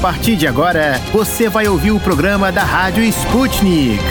partir de agora, você vai ouvir o programa da Rádio Sputnik.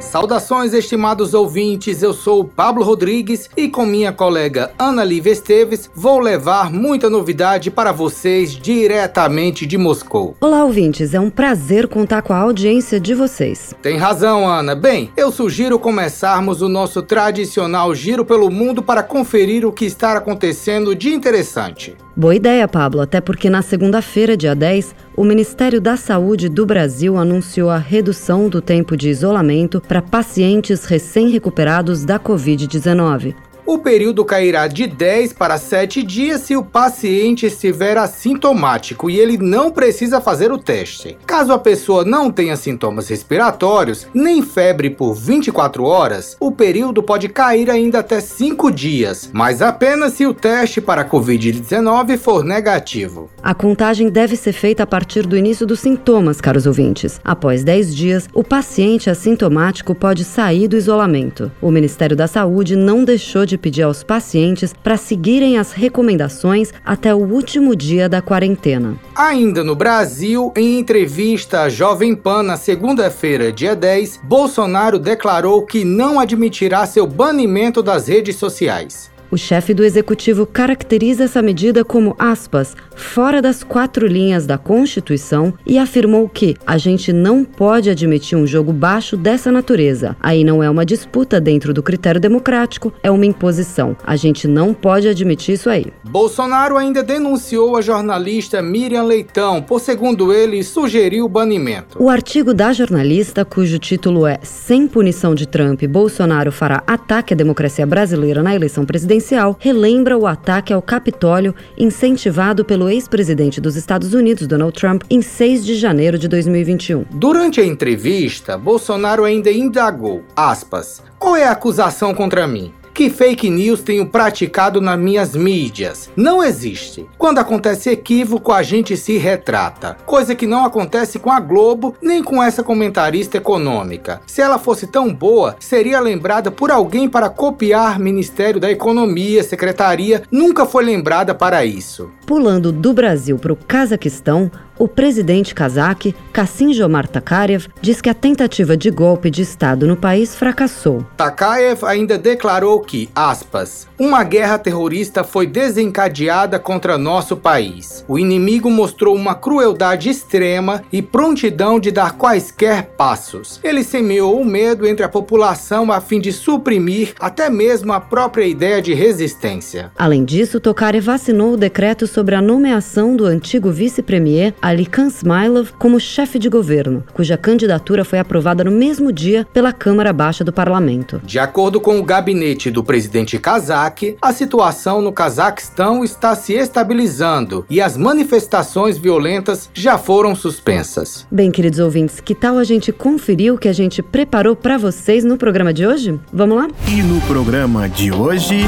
Saudações, estimados ouvintes. Eu sou o Pablo Rodrigues e com minha colega Ana Lívia Esteves vou levar muita novidade para vocês diretamente de Moscou. Olá, ouvintes. É um prazer contar com a audiência de vocês. Tem razão, Ana. Bem, eu sugiro começarmos o nosso tradicional giro pelo mundo para conferir o que está acontecendo de interessante. Boa ideia, Pablo, até porque na segunda-feira, dia 10, o Ministério da Saúde do Brasil anunciou a redução do tempo de isolamento para pacientes recém-recuperados da Covid-19. O período cairá de 10 para 7 dias se o paciente estiver assintomático e ele não precisa fazer o teste. Caso a pessoa não tenha sintomas respiratórios, nem febre por 24 horas, o período pode cair ainda até 5 dias, mas apenas se o teste para Covid-19 for negativo. A contagem deve ser feita a partir do início dos sintomas, caros ouvintes. Após 10 dias, o paciente assintomático pode sair do isolamento. O Ministério da Saúde não deixou de pedir aos pacientes para seguirem as recomendações até o último dia da quarentena. Ainda no Brasil, em entrevista à Jovem Pan na segunda-feira, dia 10, Bolsonaro declarou que não admitirá seu banimento das redes sociais. O chefe do executivo caracteriza essa medida como, aspas, fora das quatro linhas da Constituição e afirmou que a gente não pode admitir um jogo baixo dessa natureza. Aí não é uma disputa dentro do critério democrático, é uma imposição. A gente não pode admitir isso aí. Bolsonaro ainda denunciou a jornalista Miriam Leitão por, segundo ele, sugerir o banimento. O artigo da jornalista, cujo título é Sem punição de Trump, Bolsonaro fará ataque à democracia brasileira na eleição presidencial presidencial relembra o ataque ao Capitólio incentivado pelo ex-presidente dos Estados Unidos, Donald Trump, em 6 de janeiro de 2021. Durante a entrevista, Bolsonaro ainda indagou, aspas, qual é a acusação contra mim? Que fake news tenho praticado nas minhas mídias? Não existe. Quando acontece equívoco, a gente se retrata. Coisa que não acontece com a Globo nem com essa comentarista econômica. Se ela fosse tão boa, seria lembrada por alguém para copiar Ministério da Economia, Secretaria. Nunca foi lembrada para isso. Pulando do Brasil para o Cazaquistão, o presidente cazaque, Kassim Jomar Takayev, diz que a tentativa de golpe de Estado no país fracassou. Takayev ainda declarou que, aspas, uma guerra terrorista foi desencadeada contra nosso país. O inimigo mostrou uma crueldade extrema e prontidão de dar quaisquer passos. Ele semeou o medo entre a população a fim de suprimir até mesmo a própria ideia de resistência. Além disso, Tokarev assinou o decreto sobre a nomeação do antigo vice-premier Alikan Smilov como chefe de governo, cuja candidatura foi aprovada no mesmo dia pela Câmara Baixa do Parlamento. De acordo com o gabinete do presidente kazakh, a situação no Cazaquistão está se estabilizando e as manifestações violentas já foram suspensas. Bem, queridos ouvintes, que tal a gente conferir o que a gente preparou para vocês no programa de hoje? Vamos lá? E no programa de hoje.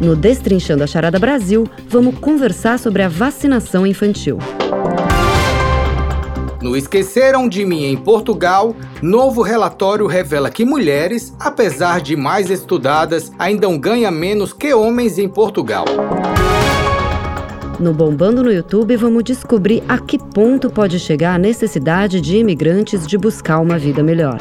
No Destrinchando a Charada Brasil, vamos conversar sobre a vacinação infantil. No Esqueceram de Mim em Portugal, novo relatório revela que mulheres, apesar de mais estudadas, ainda ganham menos que homens em Portugal. No Bombando no YouTube, vamos descobrir a que ponto pode chegar a necessidade de imigrantes de buscar uma vida melhor.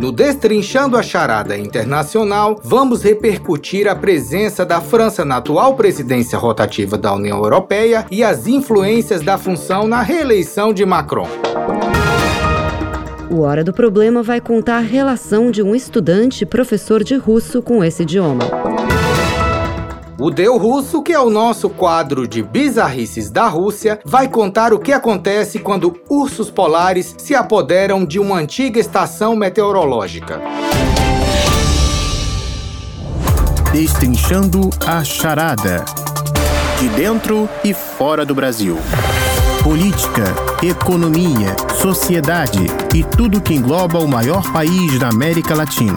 No Destrinchando a Charada Internacional, vamos repercutir a presença da França na atual presidência rotativa da União Europeia e as influências da função na reeleição de Macron. O Hora do Problema vai contar a relação de um estudante professor de russo com esse idioma. O Deu Russo, que é o nosso quadro de bizarrices da Rússia, vai contar o que acontece quando ursos polares se apoderam de uma antiga estação meteorológica. Destrinchando a charada. De dentro e fora do Brasil. Política, economia, sociedade e tudo que engloba o maior país da América Latina.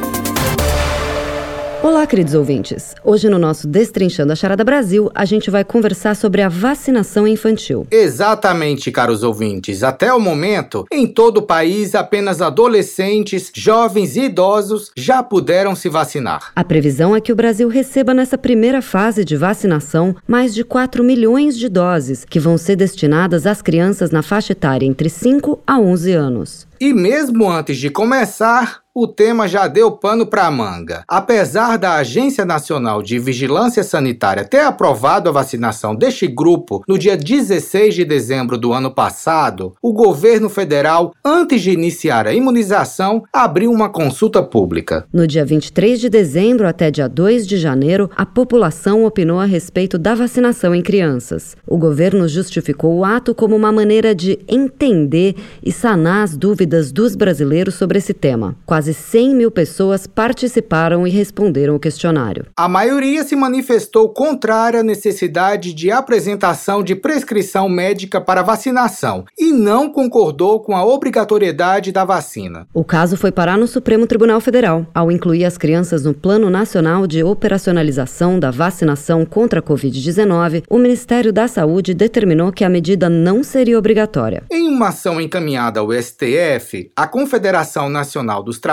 Olá, queridos ouvintes. Hoje no nosso Destrinchando a Charada Brasil, a gente vai conversar sobre a vacinação infantil. Exatamente, caros ouvintes. Até o momento, em todo o país, apenas adolescentes, jovens e idosos já puderam se vacinar. A previsão é que o Brasil receba nessa primeira fase de vacinação mais de 4 milhões de doses, que vão ser destinadas às crianças na faixa etária entre 5 a 11 anos. E mesmo antes de começar, o tema já deu pano para a manga. Apesar da Agência Nacional de Vigilância Sanitária ter aprovado a vacinação deste grupo no dia 16 de dezembro do ano passado, o governo federal, antes de iniciar a imunização, abriu uma consulta pública. No dia 23 de dezembro até dia 2 de janeiro, a população opinou a respeito da vacinação em crianças. O governo justificou o ato como uma maneira de entender e sanar as dúvidas dos brasileiros sobre esse tema. Quase 100 mil pessoas participaram e responderam o questionário. A maioria se manifestou contrária à necessidade de apresentação de prescrição médica para vacinação e não concordou com a obrigatoriedade da vacina. O caso foi parar no Supremo Tribunal Federal. Ao incluir as crianças no Plano Nacional de Operacionalização da Vacinação contra a Covid-19, o Ministério da Saúde determinou que a medida não seria obrigatória. Em uma ação encaminhada ao STF, a Confederação Nacional dos trabalhadores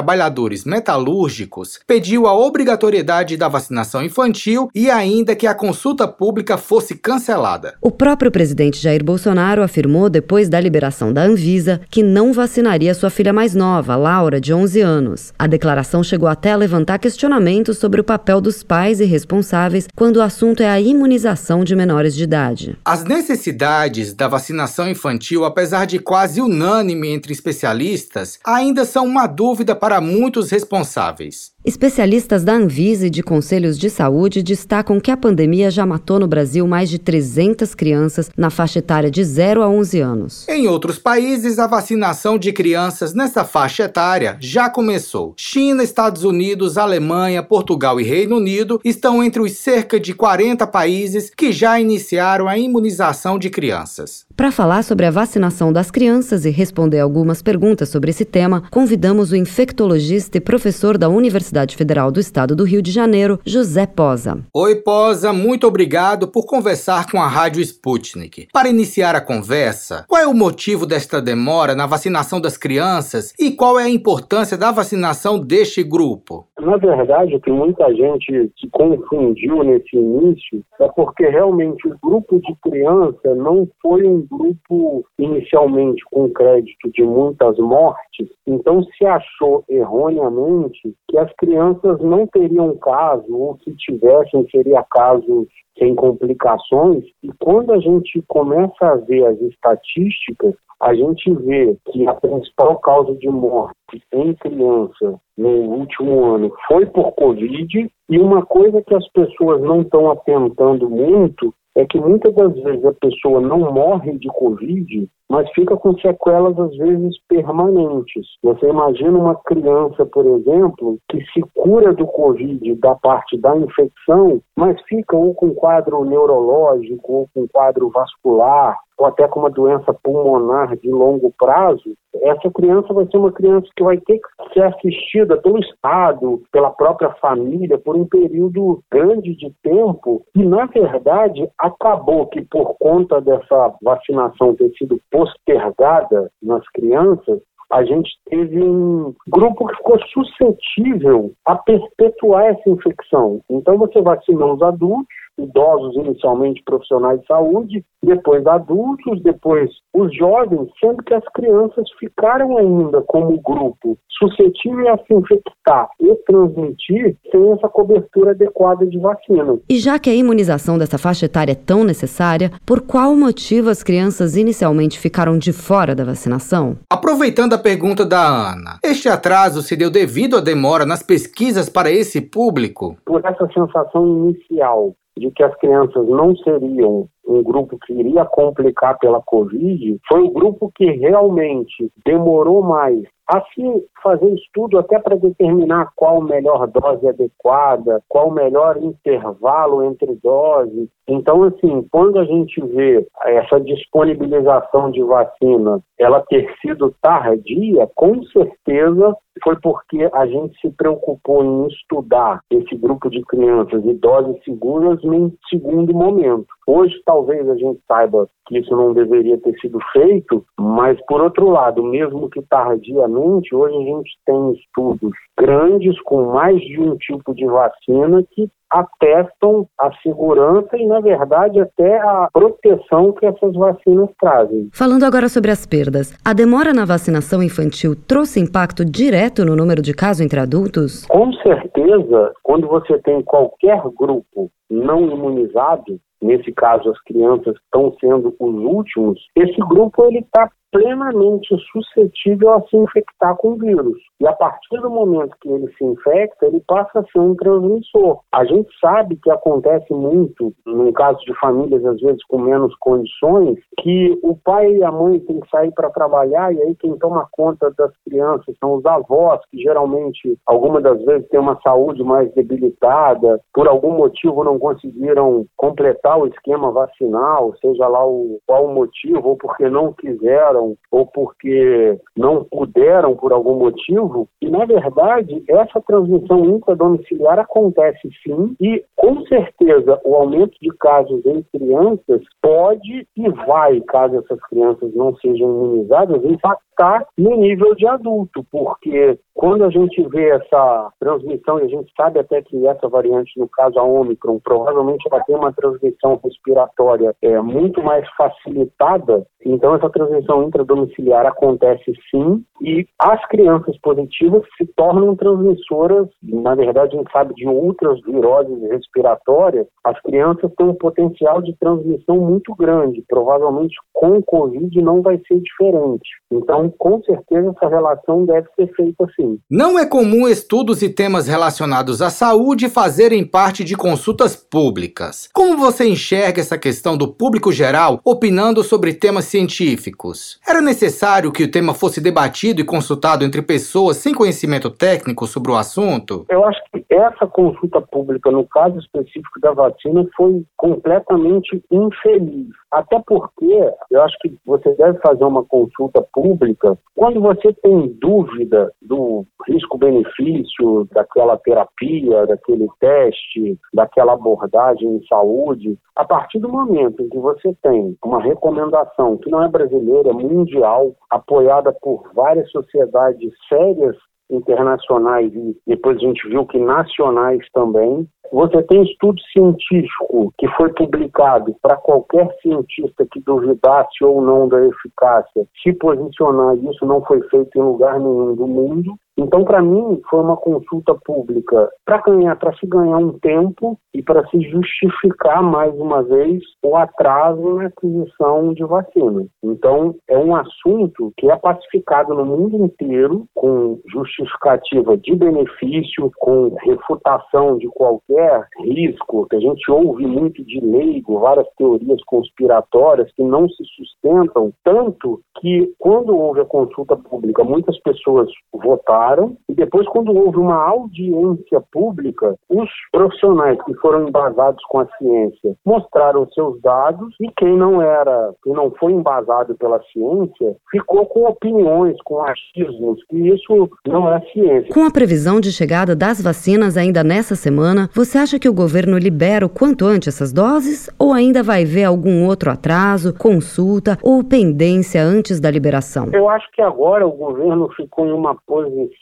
metalúrgicos pediu a obrigatoriedade da vacinação infantil e ainda que a consulta pública fosse cancelada. O próprio presidente Jair Bolsonaro afirmou, depois da liberação da Anvisa, que não vacinaria sua filha mais nova, Laura, de 11 anos. A declaração chegou até a levantar questionamentos sobre o papel dos pais e responsáveis quando o assunto é a imunização de menores de idade. As necessidades da vacinação infantil, apesar de quase unânime entre especialistas, ainda são uma dúvida para para muitos responsáveis. Especialistas da Anvisa e de conselhos de saúde destacam que a pandemia já matou no Brasil mais de 300 crianças na faixa etária de 0 a 11 anos. Em outros países, a vacinação de crianças nessa faixa etária já começou. China, Estados Unidos, Alemanha, Portugal e Reino Unido estão entre os cerca de 40 países que já iniciaram a imunização de crianças. Para falar sobre a vacinação das crianças e responder algumas perguntas sobre esse tema, convidamos o infectologista e professor da Universidade Federal do Estado do Rio de Janeiro, José Posa. Oi, Posa, muito obrigado por conversar com a Rádio Sputnik. Para iniciar a conversa, qual é o motivo desta demora na vacinação das crianças e qual é a importância da vacinação deste grupo? Na verdade, o que muita gente se confundiu nesse início é porque realmente o grupo de criança não foi um grupo inicialmente com crédito de muitas mortes, então se achou erroneamente que as crianças não teriam caso, ou se tivessem, seria caso sem complicações. E quando a gente começa a ver as estatísticas, a gente vê que a principal causa de morte em criança no último ano foi por Covid, e uma coisa que as pessoas não estão atentando muito é que muitas das vezes a pessoa não morre de Covid, mas fica com sequelas às vezes permanentes. Você imagina uma criança, por exemplo, que se cura do Covid da parte da infecção, mas fica ou com quadro neurológico, ou com quadro vascular, ou até com uma doença pulmonar de longo prazo, essa criança vai ser uma criança que vai ter que ser assistida pelo Estado, pela própria família, por um período grande de tempo. E, na verdade, acabou que, por conta dessa vacinação ter sido postergada nas crianças, a gente teve um grupo que ficou suscetível a perpetuar essa infecção. Então, você vacinou os adultos, idosos inicialmente profissionais de saúde, depois adultos, depois os jovens, sendo que as crianças ficaram ainda como grupo suscetível a se infectar e transmitir sem essa cobertura adequada de vacina. E já que a imunização dessa faixa etária é tão necessária, por qual motivo as crianças inicialmente ficaram de fora da vacinação? Aproveitando a pergunta da Ana, este atraso se deu devido à demora nas pesquisas para esse público? Por essa sensação inicial de que as crianças não seriam um grupo que iria complicar pela Covid, foi o grupo que realmente demorou mais assim fazer estudo até para determinar qual melhor dose adequada, qual o melhor intervalo entre doses. Então, assim, quando a gente vê essa disponibilização de vacina, ela ter sido tardia, com certeza foi porque a gente se preocupou em estudar esse grupo de crianças e doses seguras num segundo momento. Hoje, talvez a gente saiba que isso não deveria ter sido feito, mas, por outro lado, mesmo que tardiamente, hoje a gente tem estudos grandes com mais de um tipo de vacina que atestam a segurança e, na verdade, até a proteção que essas vacinas trazem. Falando agora sobre as perdas, a demora na vacinação infantil trouxe impacto direto no número de casos entre adultos? Com certeza, quando você tem qualquer grupo não imunizado, nesse caso as crianças estão sendo os últimos, esse grupo ele está plenamente suscetível a se infectar com o vírus. E a partir do momento que ele se infecta, ele passa a ser um transmissor. A gente sabe que acontece muito, no caso de famílias, às vezes com menos condições, que o pai e a mãe têm que sair para trabalhar e aí quem toma conta das crianças são os avós, que geralmente, algumas das vezes, têm uma saúde mais debilitada, por algum motivo não conseguiram completar o esquema vacinal, seja lá o, qual o motivo, ou porque não quiseram ou porque não puderam por algum motivo. E, na verdade, essa transmissão intradomiciliar acontece sim, e com certeza o aumento de casos em crianças pode e vai, caso essas crianças não sejam imunizadas, impactar no nível de adulto, porque quando a gente vê essa transmissão, e a gente sabe até que essa variante, no caso a Omicron, provavelmente ela tem uma transmissão respiratória é, muito mais facilitada, então essa transmissão intradomiciliar acontece sim, e as crianças positivas se tornam transmissoras, na verdade a gente sabe de outras viroses respiratórias, as crianças têm um potencial de transmissão muito grande, provavelmente com o Covid não vai ser diferente. Então, com certeza essa relação deve ser feita assim. Não é comum estudos e temas relacionados à saúde fazerem parte de consultas públicas. Como você enxerga essa questão do público geral opinando sobre temas científicos? Era necessário que o tema fosse debatido e consultado entre pessoas sem conhecimento técnico sobre o assunto? Eu acho que essa consulta pública, no caso específico da vacina, foi completamente infeliz. Até porque eu acho que você deve fazer uma consulta pública quando você tem dúvida do risco-benefício daquela terapia, daquele teste, daquela abordagem em saúde. A partir do momento em que você tem uma recomendação que não é brasileira, é mundial, apoiada por várias sociedades sérias internacionais e depois a gente viu que nacionais também, você tem estudo científico que foi publicado para qualquer cientista que duvidasse ou não da eficácia se posicionar, isso não foi feito em lugar nenhum do mundo. Então, para mim, foi uma consulta pública para ganhar, para se ganhar um tempo e para se justificar mais uma vez o atraso na aquisição de vacina. Então, é um assunto que é pacificado no mundo inteiro com justificativa de benefício, com refutação de qualquer risco, que a gente ouve muito de leigo, várias teorias conspiratórias que não se sustentam, tanto que quando houve a consulta pública, muitas pessoas votaram, e depois, quando houve uma audiência pública, os profissionais que foram embasados com a ciência mostraram seus dados, e quem não era, quem não foi embasado pela ciência, ficou com opiniões, com achismos, que isso não é ciência. Com a previsão de chegada das vacinas ainda nessa semana, você acha que o governo libera o quanto antes essas doses ou ainda vai ver algum outro atraso, consulta ou pendência antes da liberação? Eu acho que agora o governo ficou em uma posição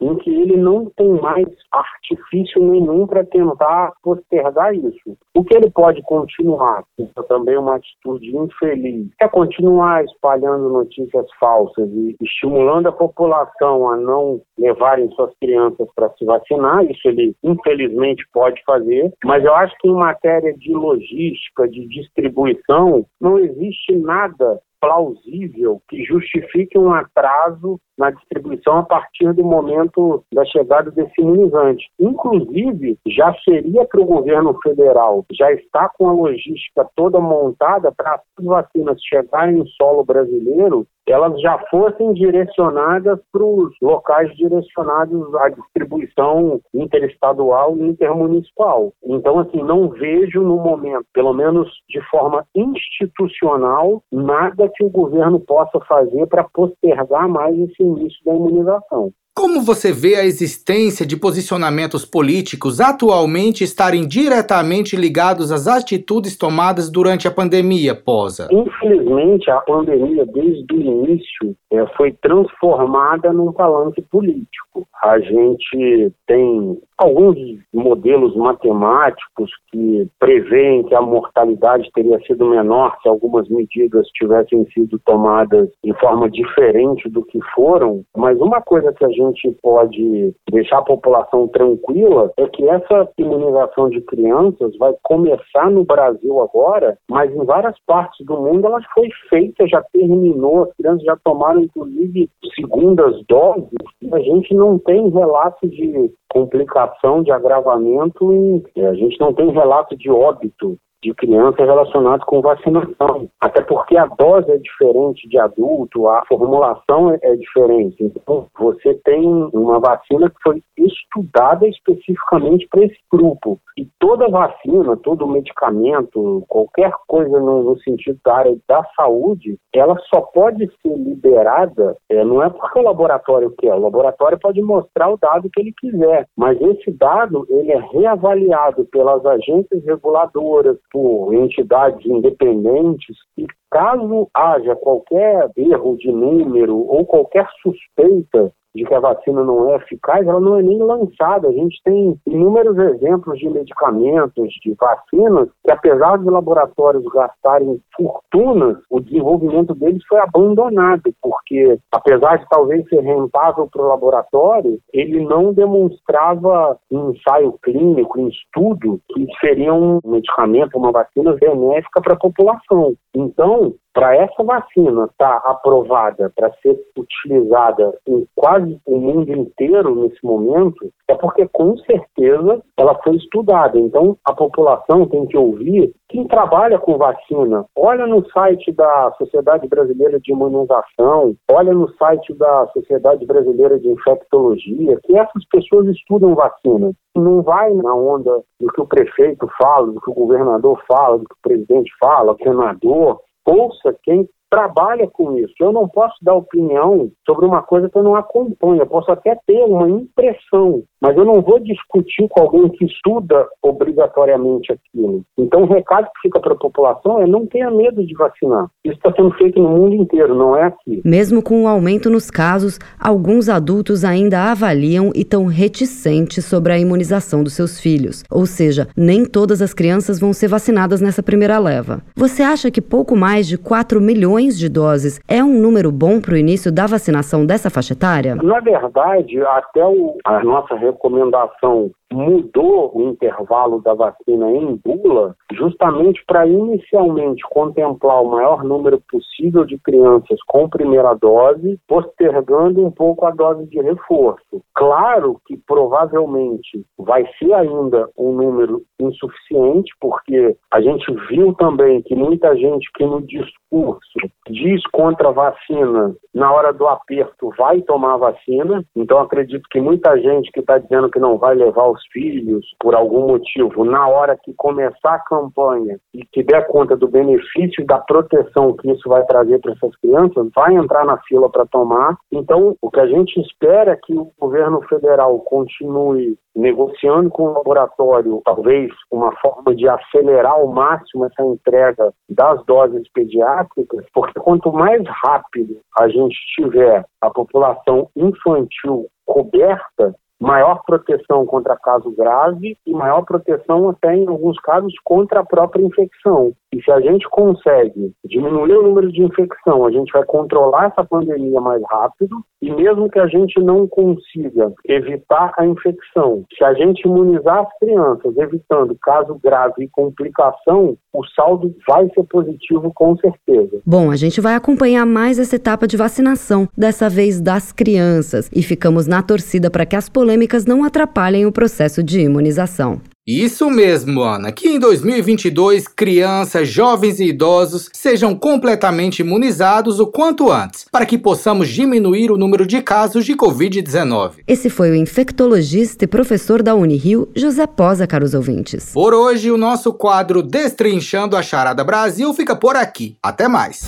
em que ele não tem mais artifício nenhum para tentar postergar isso. O que ele pode continuar, isso é também uma atitude infeliz, é continuar espalhando notícias falsas e estimulando a população a não levarem suas crianças para se vacinar. Isso ele, infelizmente, pode fazer, mas eu acho que em matéria de logística, de distribuição, não existe nada plausível que justifique um atraso na distribuição a partir do momento da chegada desse imunizante. Inclusive, já seria para o governo federal, já está com a logística toda montada para as vacinas chegarem no solo brasileiro elas já fossem direcionadas para os locais direcionados à distribuição interestadual e intermunicipal. Então, assim, não vejo no momento, pelo menos de forma institucional, nada que o governo possa fazer para postergar mais esse início da imunização. Como você vê a existência de posicionamentos políticos atualmente estarem diretamente ligados às atitudes tomadas durante a pandemia, Posa? Infelizmente, a pandemia, desde o início, é, foi transformada num palanque político. A gente tem alguns modelos matemáticos que preveem que a mortalidade teria sido menor se algumas medidas tivessem sido tomadas de forma diferente do que foram, mas uma coisa que a gente pode deixar a população tranquila é que essa imunização de crianças vai começar no Brasil agora, mas em várias partes do mundo ela foi feita, já terminou, as crianças já tomaram inclusive segundas doses, a gente não tem relato de complicação de agravamento e a gente não tem relato de óbito de criança relacionado com vacinação. Até porque a dose é diferente de adulto, a formulação é, é diferente. Então, você tem uma vacina que foi estudada especificamente para esse grupo. E toda vacina, todo medicamento, qualquer coisa no, no, sentido da área da saúde, ela só pode ser liberada, é, não é porque o laboratório quer, o laboratório pode mostrar o dado que ele quiser, mas esse dado ele é reavaliado pelas agências reguladoras, por entidades independentes e caso haja qualquer erro de número ou qualquer suspeita de que a vacina não é eficaz, ela não é nem lançada. A gente tem inúmeros exemplos de medicamentos, de vacinas, que apesar dos laboratórios gastarem fortunas, o desenvolvimento deles foi abandonado, porque apesar de talvez ser rentável para o laboratório, ele não demonstrava em ensaio clínico, em estudo, que seria um medicamento, uma vacina benéfica para a população. Então, para essa vacina estar tá aprovada para ser utilizada em quase o mundo inteiro nesse momento, é porque com certeza ela foi estudada. Então a população tem que ouvir quem trabalha com vacina. Olha no site da Sociedade Brasileira de Imunização, olha no site da Sociedade Brasileira de Infectologia, que essas pessoas estudam vacina. Não vai na onda do que o prefeito fala, do que o governador fala, do que o presidente fala, o senador ouça quem trabalha com isso. Eu não posso dar opinião sobre uma coisa que eu não acompanho. Eu posso até ter uma impressão, mas eu não vou discutir com alguém que estuda obrigatoriamente aquilo. Então, o recado que fica para a população é não tenha medo de vacinar. Isso está sendo feito no mundo inteiro, não é aqui. Mesmo com o aumento nos casos, alguns adultos ainda avaliam e estão reticentes sobre a imunização dos seus filhos. Ou seja, nem todas as crianças vão ser vacinadas nessa primeira leva. Você acha que pouco mais de 4 milhões de doses é um número bom para o início da vacinação dessa faixa etária? Na verdade, até o, a nossa recomendação mudou o intervalo da vacina em bula justamente para inicialmente contemplar o maior número possível de crianças com primeira dose, postergando um pouco a dose de reforço. Claro que provavelmente vai ser ainda um número insuficiente, porque a gente viu também que muita gente que no discurso diz contra a vacina, na hora do aperto vai tomar a vacina. Então acredito que muita gente que está dizendo que não vai levar os filhos por algum motivo, na hora que começar a campanha e que der conta do benefício da proteção que isso vai trazer para essas crianças, vai entrar na fila para tomar. Então o que a gente espera é que o governo federal continue negociando com o laboratório, talvez uma forma de acelerar ao máximo essa entrega das doses pediátricas, porque quanto mais rápido a gente tiver a população infantil coberta, maior proteção contra caso grave e maior proteção até em alguns casos contra a própria infecção. E se a gente consegue diminuir o número de infecção, a gente vai controlar essa pandemia mais rápido. E mesmo que a gente não consiga evitar a infecção, se a gente imunizar as crianças, evitando caso grave e complicação, o saldo vai ser positivo com certeza. Bom, a gente vai acompanhar mais essa etapa de vacinação, dessa vez das crianças, e ficamos na torcida para que as polêmicas não atrapalhem o processo de imunização. Isso mesmo, Ana, que em 2022 crianças, jovens e idosos sejam completamente imunizados o quanto antes, para que possamos diminuir o número de casos de Covid-19. Esse foi o infectologista e professor da Unirio, José Posa, caros ouvintes. Por hoje, o nosso quadro Destrinchando a Charada Brasil fica por aqui. Até mais.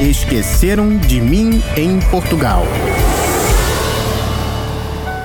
Esqueceram de mim em Portugal.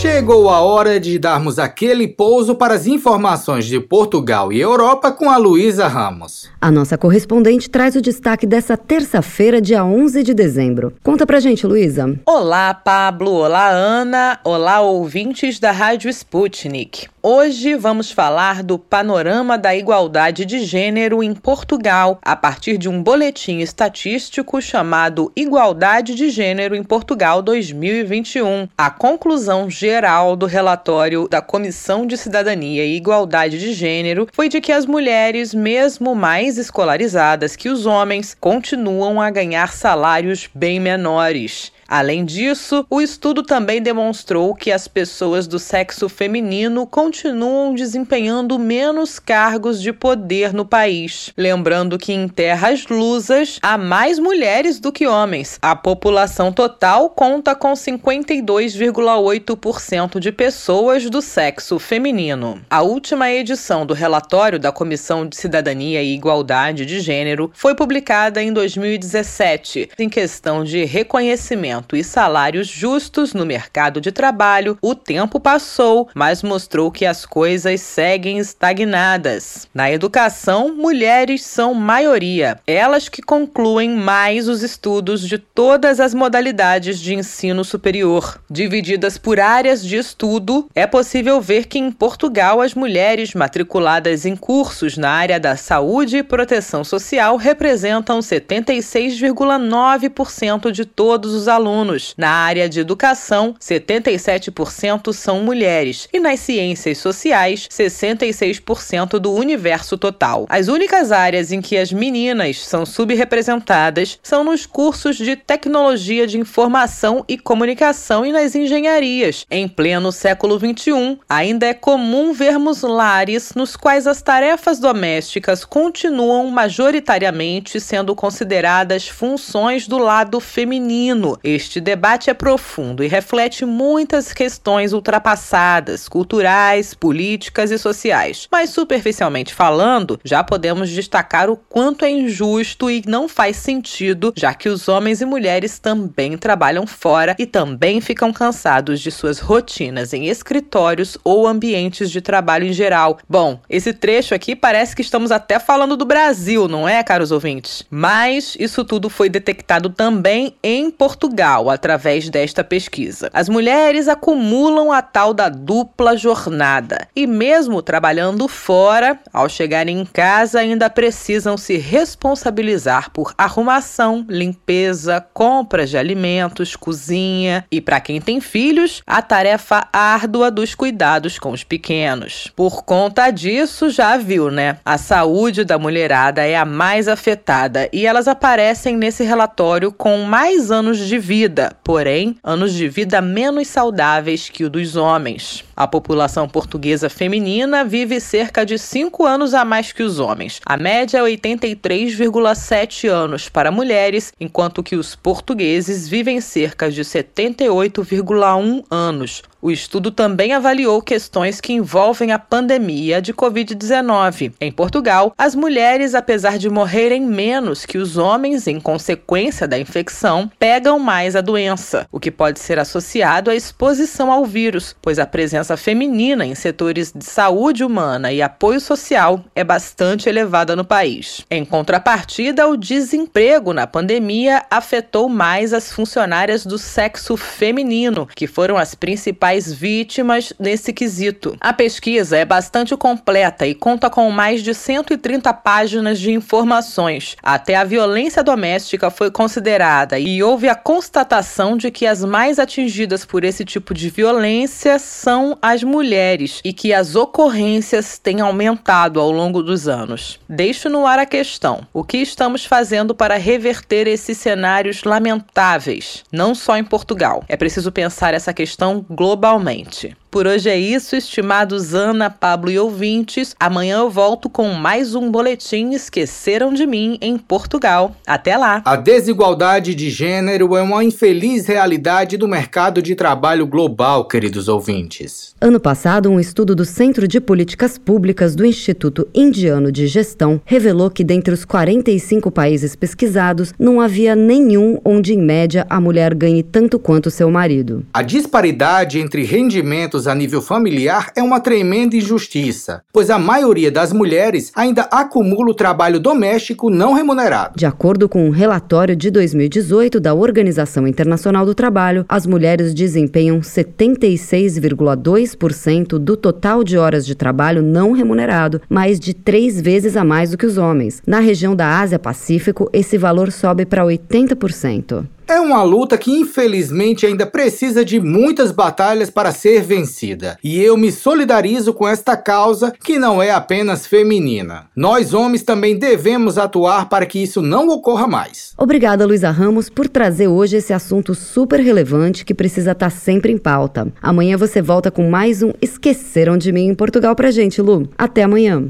Chegou a hora de darmos aquele pouso para as informações de Portugal e Europa com a Luísa Ramos. A nossa correspondente traz o destaque dessa terça-feira, dia 11 de dezembro. Conta pra gente, Luísa. Olá, Pablo. Olá, Ana. Olá, ouvintes da Rádio Sputnik. Hoje vamos falar do panorama da igualdade de gênero em Portugal, a partir de um boletim estatístico chamado Igualdade de Gênero em Portugal 2021. A conclusão geral do relatório da Comissão de Cidadania e Igualdade de Gênero foi de que as mulheres, mesmo mais escolarizadas que os homens, continuam a ganhar salários bem menores. Além disso, o estudo também demonstrou que as pessoas do sexo feminino continuam desempenhando menos cargos de poder no país. Lembrando que em terras lusas há mais mulheres do que homens. A população total conta com 52,8% de pessoas do sexo feminino. A última edição do relatório da Comissão de Cidadania e Igualdade de Gênero foi publicada em 2017, em questão de reconhecimento e salários justos no mercado de trabalho, o tempo passou, mas mostrou que as coisas seguem estagnadas. Na educação, mulheres são maioria, elas que concluem mais os estudos de todas as modalidades de ensino superior. Divididas por áreas de estudo, é possível ver que em Portugal as mulheres matriculadas em cursos na área da saúde e proteção social representam 76,9% de todos os alunos alunos. Na área de educação, 77% são mulheres e nas ciências sociais, 66% do universo total. As únicas áreas em que as meninas são subrepresentadas são nos cursos de tecnologia de informação e comunicação e nas engenharias. Em pleno século XXI, ainda é comum vermos lares nos quais as tarefas domésticas continuam majoritariamente sendo consideradas funções do lado feminino. Este debate é profundo e reflete muitas questões ultrapassadas, culturais, políticas e sociais. Mas, superficialmente falando, já podemos destacar o quanto é injusto e não faz sentido, já que os homens e mulheres também trabalham fora e também ficam cansados de suas rotinas em escritórios ou ambientes de trabalho em geral. Bom, esse trecho aqui parece que estamos até falando do Brasil, não é, caros ouvintes? Mas isso tudo foi detectado também em Portugal através desta pesquisa. As mulheres acumulam a tal da dupla jornada e, mesmo trabalhando fora, ao chegarem em casa, ainda precisam se responsabilizar por arrumação, limpeza, compras de alimentos, cozinha e, para quem tem filhos, a tarefa árdua dos cuidados com os pequenos. Por conta disso, já viu, né? A saúde da mulherada é a mais afetada e elas aparecem nesse relatório com mais anos de vida vida, porém, anos de vida menos saudáveis que o dos homens. A população portuguesa feminina vive cerca de 5 anos a mais que os homens. A média é 83,7 anos para mulheres, enquanto que os portugueses vivem cerca de 78,1 anos. O estudo também avaliou questões que envolvem a pandemia de Covid-19. Em Portugal, as mulheres, apesar de morrerem menos que os homens em consequência da infecção, pegam mais a doença, o que pode ser associado à exposição ao vírus, pois a presença presença feminina em setores de saúde humana e apoio social é bastante elevada no país. Em contrapartida, o desemprego na pandemia afetou mais as funcionárias do sexo feminino, que foram as principais vítimas nesse quesito. A pesquisa é bastante completa e conta com mais de 130 páginas de informações. Até a violência doméstica foi considerada e houve a constatação de que as mais atingidas por esse tipo de violência são as mulheres e que as ocorrências têm aumentado ao longo dos anos. Deixo no ar a questão: o que estamos fazendo para reverter esses cenários lamentáveis, não só em Portugal? É preciso pensar essa questão globalmente. Por hoje é isso, estimados Ana, Pablo e ouvintes. Amanhã eu volto com mais um boletim Esqueceram de Mim em Portugal. Até lá! A desigualdade de gênero é uma infeliz realidade do mercado de trabalho global, queridos ouvintes. Ano passado, um estudo do Centro de Políticas Públicas do Instituto Indiano de Gestão revelou que, dentre os 45 países pesquisados, não havia nenhum onde, em média, a mulher ganhe tanto quanto seu marido. A disparidade entre rendimentos a nível familiar é uma tremenda injustiça, pois a maioria das mulheres ainda acumula o trabalho doméstico não remunerado. De acordo com um relatório de 2018 da Organização Internacional do Trabalho, as mulheres desempenham 76,2% do total de horas de trabalho não remunerado, mais de três vezes a mais do que os homens. Na região da Ásia-Pacífico, esse valor sobe para 80%. É uma luta que infelizmente ainda precisa de muitas batalhas para ser vencida. E eu me solidarizo com esta causa que não é apenas feminina. Nós homens também devemos atuar para que isso não ocorra mais. Obrigada, Luísa Ramos, por trazer hoje esse assunto super relevante que precisa estar sempre em pauta. Amanhã você volta com mais um Esqueceram de Mim em Portugal pra gente, Lu. Até amanhã.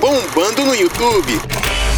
Bombando no YouTube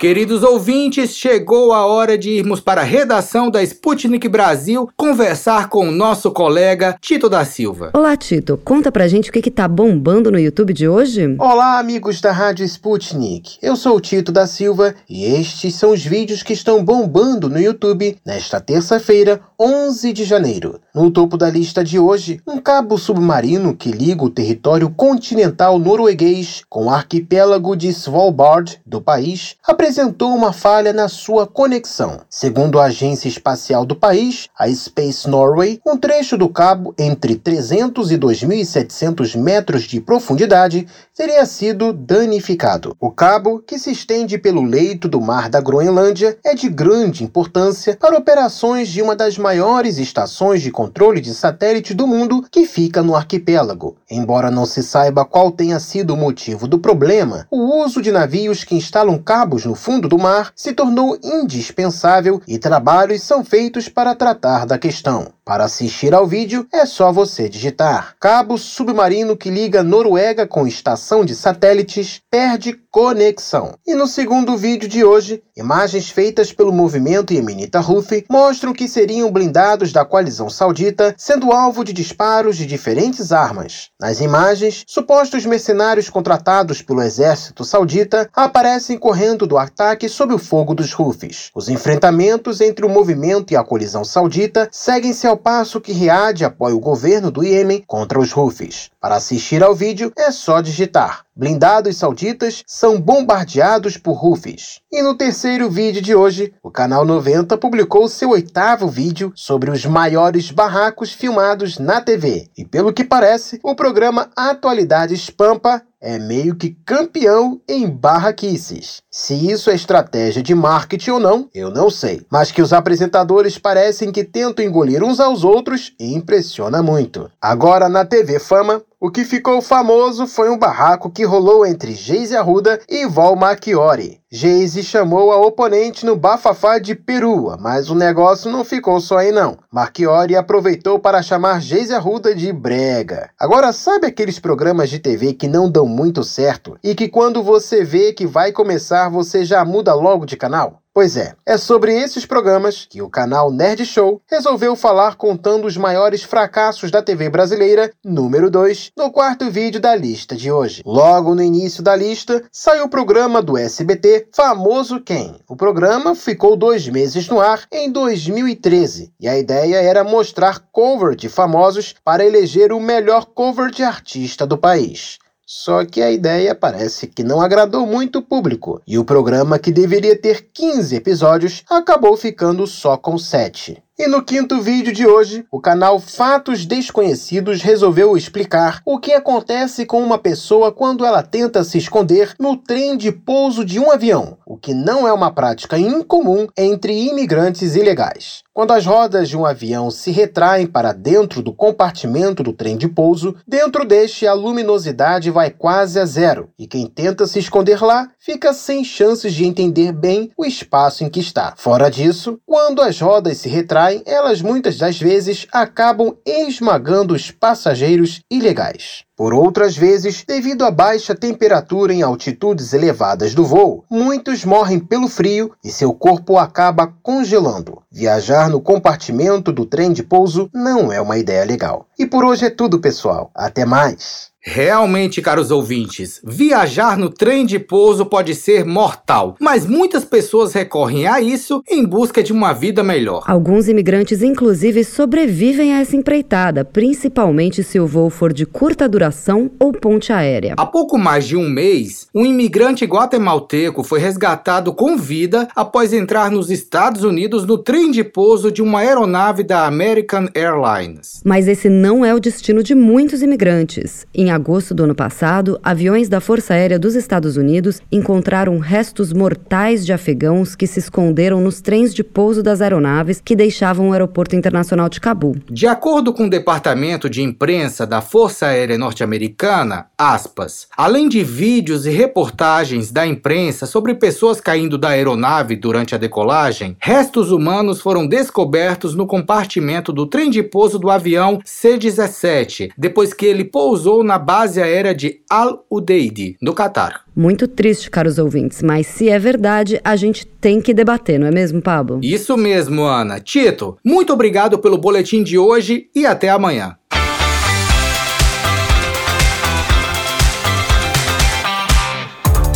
Queridos ouvintes, chegou a hora de irmos para a redação da Sputnik Brasil conversar com o nosso colega Tito da Silva. Olá, Tito. Conta pra gente o que, que tá bombando no YouTube de hoje? Olá, amigos da Rádio Sputnik. Eu sou o Tito da Silva e estes são os vídeos que estão bombando no YouTube nesta terça-feira, 11 de janeiro. No topo da lista de hoje, um cabo submarino que liga o território continental norueguês com o arquipélago de Svalbard do país apresentou uma falha na sua conexão. Segundo a agência espacial do país, a Space Norway, um trecho do cabo entre 300 e 2.700 metros de profundidade teria sido danificado. O cabo, que se estende pelo leito do mar da Groenlândia, é de grande importância para operações de uma das maiores estações de controle de satélite do mundo que fica no arquipélago. Embora não se saiba qual tenha sido o motivo do problema, o uso de navios que instalam cabos no fundo do mar se tornou indispensável e trabalhos são feitos para tratar da questão. Para assistir ao vídeo, é só você digitar cabo submarino que liga Noruega com estação de satélites perde conexão. E no segundo vídeo de hoje, imagens feitas pelo movimento Yemenita Houthi mostram que seriam blindados da coalizão saudita sendo alvo de disparos de diferentes armas. Nas imagens, supostos mercenários contratados pelo exército saudita aparecem correndo do ataque sob o fogo dos Houthis. Os enfrentamentos entre o movimento e a colisão saudita seguem-se ao passo que Riad apoia o governo do Iêmen contra os Houthis. Para assistir ao vídeo, é só digitar Blindados sauditas são bombardeados por Houthis. E no terceiro vídeo de hoje, o canal 90 publicou seu oitavo vídeo sobre os maiores barracos filmados na TV. E pelo que parece, o programa Atualidades Pampa é meio que campeão em barraquices. Se isso é estratégia de marketing ou não, eu não sei. Mas que os apresentadores parecem que tentam engolir uns aos outros impressiona muito. Agora na TV Fama, o que ficou famoso foi um barraco que rolou entre Geise Arruda e Val Machiori. Geise chamou a oponente no bafafá de perua, mas o negócio não ficou só aí não. Marchiori aproveitou para chamar Geise Arruda de brega. Agora, sabe aqueles programas de TV que não dão muito certo e que quando você vê que vai começar você já muda logo de canal? Pois é, é sobre esses programas que o canal Nerd Show resolveu falar contando os maiores fracassos da TV brasileira, número 2, no quarto vídeo da lista de hoje. Logo no início da lista, saiu o programa do SBT Famoso Quem. O programa ficou dois meses no ar em 2013 e a ideia era mostrar cover de famosos para eleger o melhor cover de artista do país. Só que a ideia parece que não agradou muito o público, e o programa, que deveria ter 15 episódios, acabou ficando só com 7. E no quinto vídeo de hoje, o canal Fatos Desconhecidos resolveu explicar o que acontece com uma pessoa quando ela tenta se esconder no trem de pouso de um avião, o que não é uma prática incomum entre imigrantes ilegais. Quando as rodas de um avião se retraem para dentro do compartimento do trem de pouso, dentro deste a luminosidade vai quase a zero, e quem tenta se esconder lá fica sem chances de entender bem o espaço em que está. Fora disso, quando as rodas se retraem, elas muitas das vezes acabam esmagando os passageiros ilegais. Por outras vezes, devido à baixa temperatura em altitudes elevadas do voo, muitos morrem pelo frio e seu corpo acaba congelando. Viajar no compartimento do trem de pouso não é uma ideia legal. E por hoje é tudo, pessoal. Até mais! Realmente, caros ouvintes, viajar no trem de pouso pode ser mortal, mas muitas pessoas recorrem a isso em busca de uma vida melhor. Alguns imigrantes, inclusive, sobrevivem a essa empreitada, principalmente se o voo for de curta duração ou ponte aérea. Há pouco mais de um mês, um imigrante guatemalteco foi resgatado com vida após entrar nos Estados Unidos no trem de pouso de uma aeronave da American Airlines. Mas esse não é o destino de muitos imigrantes. Em em agosto do ano passado, aviões da Força Aérea dos Estados Unidos encontraram restos mortais de afegãos que se esconderam nos trens de pouso das aeronaves que deixavam o Aeroporto Internacional de Cabul. De acordo com o Departamento de Imprensa da Força Aérea Norte-Americana, aspas, além de vídeos e reportagens da imprensa sobre pessoas caindo da aeronave durante a decolagem, restos humanos foram descobertos no compartimento do trem de pouso do avião C-17, depois que ele pousou na base aérea de Al Udeid, no Catar. Muito triste, caros ouvintes, mas se é verdade, a gente tem que debater, não é mesmo, Pablo? Isso mesmo, Ana. Tito, muito obrigado pelo boletim de hoje e até amanhã.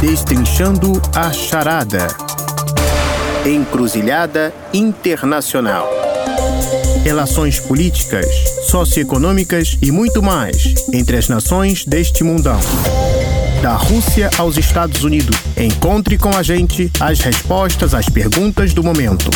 Destrinchando a charada. Encruzilhada Internacional. Relações políticas socioeconômicas e muito mais entre as nações deste mundão. Da Rússia aos Estados Unidos. Encontre com a gente as respostas às perguntas do momento.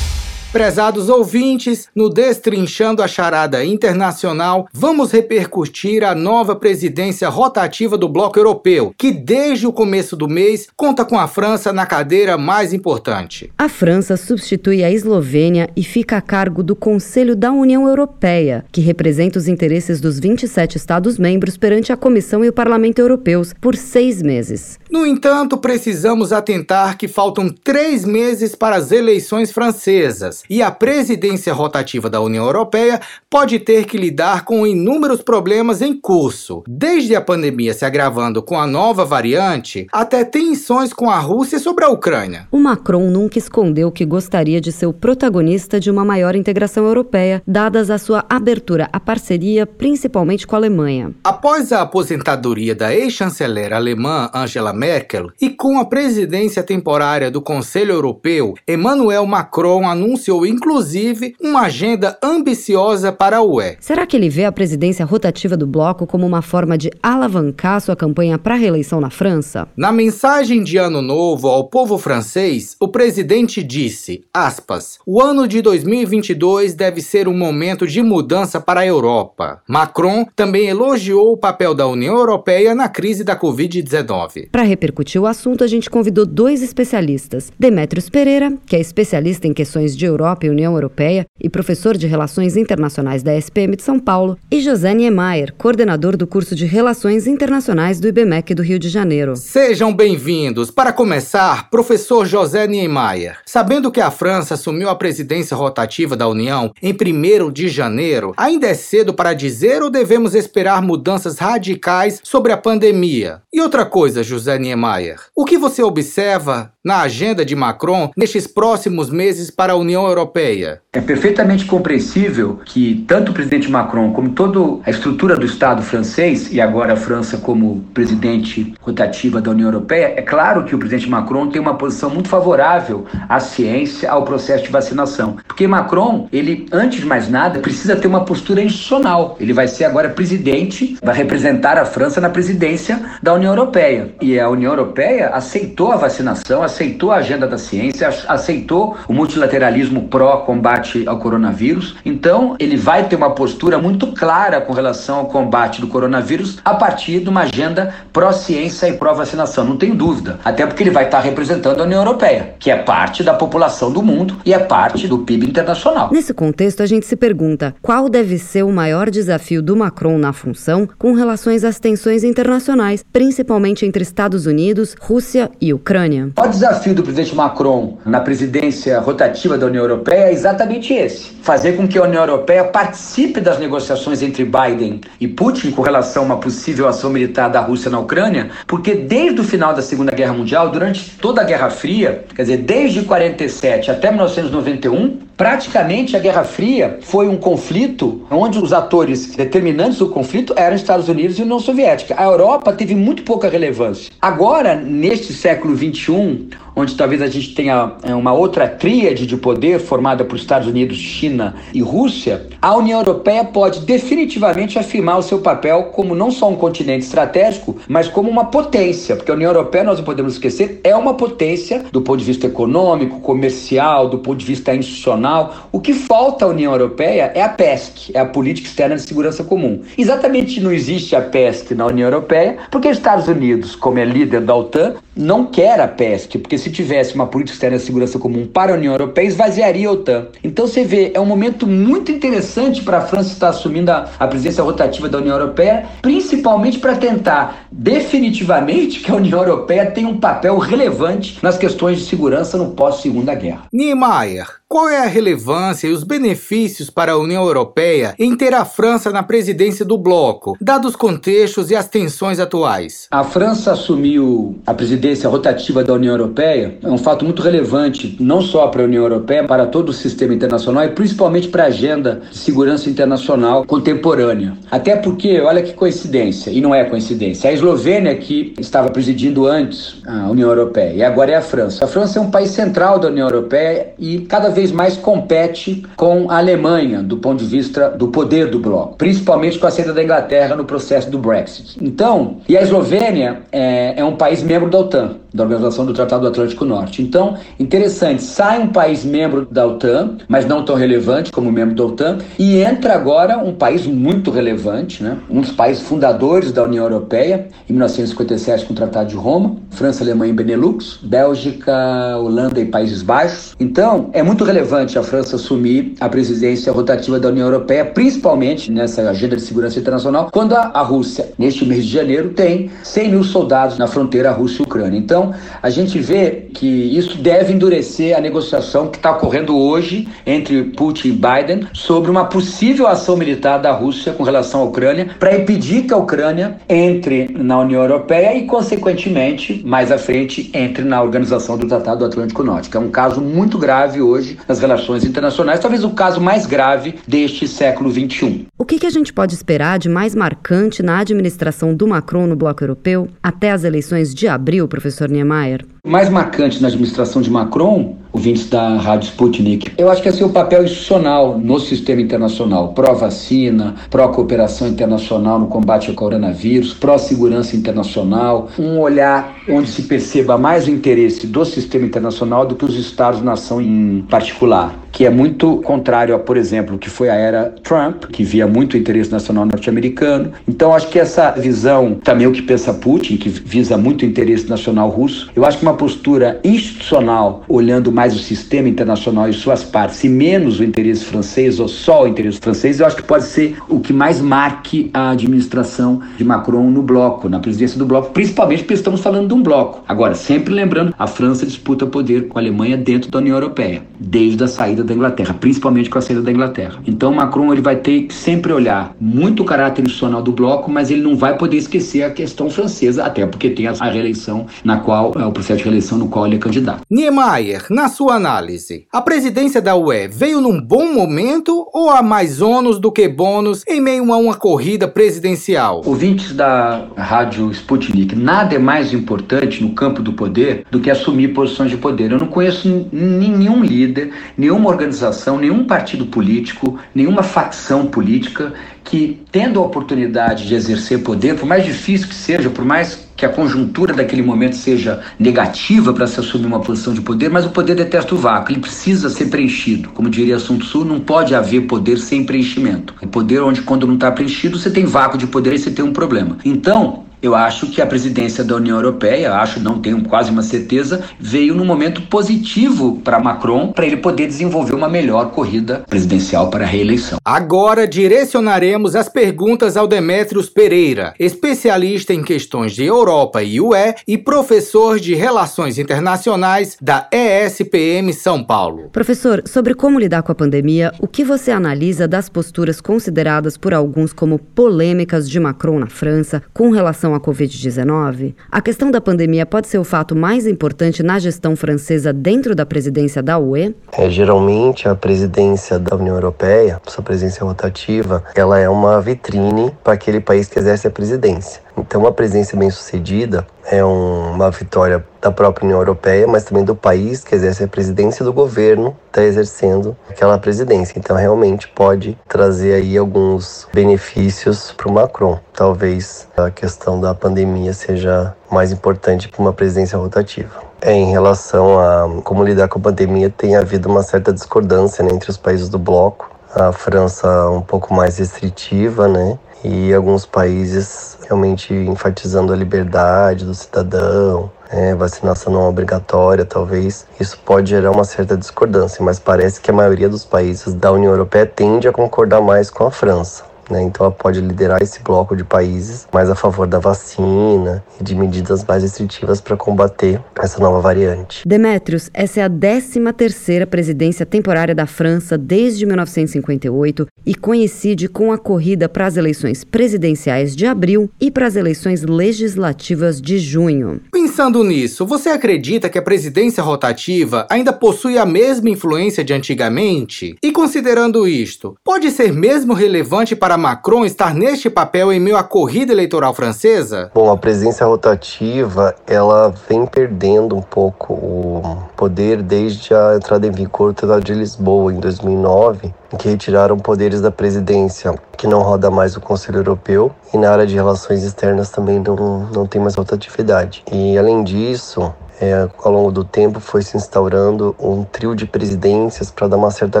Prezados ouvintes, no Destrinchando a Charada Internacional, vamos repercutir a nova presidência rotativa do Bloco Europeu, que desde o começo do mês conta com a França na cadeira mais importante. A França substitui a Eslovênia e fica a cargo do Conselho da União Europeia, que representa os interesses dos 27 Estados-membros perante a Comissão e o Parlamento Europeus por seis meses. No entanto, precisamos atentar que faltam três meses para as eleições francesas e a presidência rotativa da União Europeia pode ter que lidar com inúmeros problemas em curso, desde a pandemia se agravando com a nova variante até tensões com a Rússia sobre a Ucrânia. O Macron nunca escondeu que gostaria de ser o protagonista de uma maior integração europeia, dadas a sua abertura à parceria, principalmente com a Alemanha. Após a aposentadoria da ex-chanceler alemã Angela Merkel e com a presidência temporária do Conselho Europeu, Emmanuel Macron anunciou anunciou inclusive uma agenda ambiciosa para a UE. Será que ele vê a presidência rotativa do bloco como uma forma de alavancar sua campanha para a reeleição na França? Na mensagem de Ano Novo ao povo francês, o presidente disse, aspas, o ano de 2022 deve ser um momento de mudança para a Europa. Macron também elogiou o papel da União Europeia na crise da Covid-19. Para repercutir o assunto, a gente convidou dois especialistas. Demetrios Pereira, que é especialista em questões de Europa Europa e União Europeia e professor de Relações Internacionais da SPM de São Paulo, e José Niemeyer, coordenador do curso de Relações Internacionais do IBMEC do Rio de Janeiro. Sejam bem-vindos. Para começar, professor José Niemeyer. Sabendo que a França assumiu a presidência rotativa da União em 1 de janeiro, ainda é cedo para dizer ou devemos esperar mudanças radicais sobre a pandemia? E outra coisa, José Niemeyer, o que você observa na agenda de Macron nestes próximos meses para a União Europeia? É perfeitamente compreensível que tanto o presidente Macron como toda a estrutura do Estado francês, e agora a França como presidente rotativa da União Europeia, é claro que o presidente Macron tem uma posição muito favorável à ciência, ao processo de vacinação. Porque Macron, ele, antes de mais nada, precisa ter uma postura institucional. Ele vai ser agora presidente, vai representar a França na presidência da União Europeia. E a União Europeia aceitou a vacinação, aceitou a agenda da ciência, aceitou o multilateralismo pró-combate ao coronavírus. Então, ele vai ter uma postura muito clara com relação ao combate do coronavírus a partir de uma agenda pró-ciência e pró-vacinação. Não tenho dúvida. Até porque ele vai estar representando a União Europeia, que é parte da população do mundo e é parte do PIB internacional. Nesse contexto, a gente se pergunta qual deve ser o maior desafio do Macron na função com relações às tensões internacionais, principalmente entre Estados Unidos, Rússia e Ucrânia. O desafio do presidente Macron na presidência rotativa da União Europeia é exatamente esse: fazer com que a União Europeia participe das negociações entre Biden e Putin com relação a uma possível ação militar da Rússia na Ucrânia, porque desde o final da Segunda Guerra Mundial, durante toda a Guerra Fria, quer dizer, desde 47 até 1991, praticamente a Guerra Fria foi um conflito onde os atores determinantes do conflito eram Estados Unidos e União Soviética. A Europa teve muito pouca relevância. Agora, neste século 21, onde talvez a gente tenha é, uma outra tríade de poder formada por Estados Unidos, China e Rússia, a União Europeia pode definitivamente afirmar o seu papel como não só um continente estratégico, mas como uma potência, porque a União Europeia, nós não podemos esquecer, é uma potência do ponto de vista econômico, comercial, do ponto de vista institucional. O que falta à União Europeia é a PESC, é a Política Externa de Segurança Comum. Exatamente não existe a PESC na União Europeia, porque os Estados Unidos, como é líder da OTAN, não quer a PESC, porque se tivesse uma política externa de segurança comum para a União Europeia, esvaziaria a OTAN. Então você vê, é um momento muito interessante para a França estar assumindo a, a presidência rotativa da União Europeia, principalmente para tentar definitivamente que a União Europeia tenha um papel relevante nas questões de segurança no pós-segunda guerra. Niemeyer, qual é a relevância e os benefícios para a União Europeia em ter a França na presidência do bloco, dados os contextos e as tensões atuais? A França assumiu a presidência rotativa da União Europeia, é um fato muito relevante, não só para a União Europeia, para todo o sistema internacional e principalmente para a agenda de segurança internacional contemporânea. Até porque, olha que coincidência, e não é coincidência, a Eslovênia que estava presidindo antes a União Europeia e agora é a França. A França é um país central da União Europeia e cada vez mais compete com a Alemanha do ponto de vista do poder do bloco, principalmente com a saída da Inglaterra no processo do Brexit. Então, e a Eslovênia é, é um país membro da OTAN da Organização do Tratado do Atlântico Norte. Então, interessante, sai um país membro da OTAN, mas não tão relevante como membro da OTAN, e entra agora um país muito relevante, né? um dos países fundadores da União Europeia, em 1957 com o Tratado de Roma, França, Alemanha e Benelux, Bélgica, Holanda e Países Baixos. Então, é muito relevante a França assumir a presidência rotativa da União Europeia, principalmente nessa agenda de segurança internacional, quando a Rússia, neste mês de janeiro, tem 100 mil soldados na fronteira Rússia-Ucrânia. Então, então, a gente vê que isso deve endurecer a negociação que está ocorrendo hoje entre Putin e Biden sobre uma possível ação militar da Rússia com relação à Ucrânia para impedir que a Ucrânia entre na União Europeia e, consequentemente, mais à frente, entre na Organização do Tratado do Atlântico Norte, é um caso muito grave hoje nas relações internacionais, talvez o caso mais grave deste século XXI. O que, que a gente pode esperar de mais marcante na administração do Macron no bloco europeu? Até as eleições de abril, professor Niemeyer? Mais marcante na administração de Macron, ouvintes da Rádio Sputnik, eu acho que é seu papel institucional no sistema internacional, pró-vacina, pró-cooperação internacional no combate ao coronavírus, pró-segurança internacional, um olhar onde se perceba mais o interesse do sistema internacional do que os Estados-nação em particular. que é muito contrário a, por exemplo, que foi a era Trump, que via muito o interesse nacional norte-americano. Então, acho que essa visão, também o que pensa Putin, que visa muito o interesse nacional russo, eu acho que uma postura institucional, olhando mais o sistema internacional e suas partes, e menos o interesse francês, ou só o interesse francês, eu acho que pode ser o que mais marque a administração de Macron no bloco, na presidência do bloco, principalmente porque estamos falando de um bloco. Agora, sempre lembrando, a França disputa poder com a Alemanha dentro da União Europeia, desde a saída da Inglaterra, principalmente com a saída da Inglaterra. Então, Macron ele vai ter que sempre olhar muito o caráter institucional do bloco, mas ele não vai poder esquecer a questão francesa, até porque tem a reeleição na qual é o processo de reeleição no qual ele é candidato. Niemeyer, na sua análise, a presidência da UE veio num bom momento ou há mais ônus do que bônus em meio a uma corrida presidencial? Ouvintes da rádio Sputnik, nada é mais importante no campo do poder do que assumir posições de poder. Eu não conheço nenhum líder, nenhuma organização, nenhum partido político, nenhuma facção política que, tendo a oportunidade de exercer poder, por mais difícil que seja, por mais que a conjuntura daquele momento seja negativa para se assumir uma posição de poder, mas o poder detesta o vácuo, ele precisa ser preenchido. Como diria Sun Tzu, não pode haver poder sem preenchimento. O poder onde, quando não está preenchido, você tem vácuo de poder e você tem um problema. Então, eu acho que a presidência da União Europeia, acho, não tenho quase uma certeza, veio num momento positivo para Macron, para ele poder desenvolver uma melhor corrida presidencial para a reeleição. Agora direcionaremos as perguntas ao Demetrios Pereira, especialista em questões de Europa e UE e professor de Relações Internacionais da ESPM São Paulo. Professor, sobre como lidar com a pandemia, o que você analisa das posturas consideradas por alguns como polêmicas de Macron na França com relação relação à Covid-19, a questão da pandemia pode ser o fato mais importante na gestão francesa dentro da presidência da UE? É, geralmente, a presidência da União Europeia, sua presidência rotativa, ela é uma vitrine para aquele país que exerce a presidência. Então, uma presidência bem-sucedida é um, uma vitória da própria União Europeia, mas também do país que exerce a presidência do governo está exercendo aquela presidência. Então, realmente pode trazer aí alguns benefícios para o Macron. Talvez a questão da pandemia seja mais importante para uma presidência rotativa. É, em relação a como lidar com a pandemia, tem havido uma certa discordância né, entre os países do bloco. A França um pouco mais restritiva, né? E alguns países realmente enfatizando a liberdade do cidadão, é, vacinação não obrigatória, talvez isso pode gerar uma certa discordância, mas parece que a maioria dos países da União Europeia tende a concordar mais com a França. Né? Então ela pode liderar esse bloco de países mais a favor da vacina e de medidas mais restritivas para combater essa nova variante. Demetrios, essa é a 13 terceira presidência temporária da França desde 1958 e coincide com a corrida para as eleições presidenciais de abril e para as eleições legislativas de junho. Pensando nisso, você acredita que a presidência rotativa ainda possui a mesma influência de antigamente? E considerando isto, pode ser mesmo relevante para Macron estar neste papel em meio à corrida eleitoral francesa? Bom, a presidência rotativa, ela vem perdendo um pouco o poder desde a entrada em vigor do Tratado de Lisboa em 2009, em que retiraram poderes da presidência, que não roda mais o Conselho Europeu, e na área de relações externas também não, não tem mais rotatividade. E além disso, é, ao longo do tempo foi se instaurando um trio de presidências para dar uma certa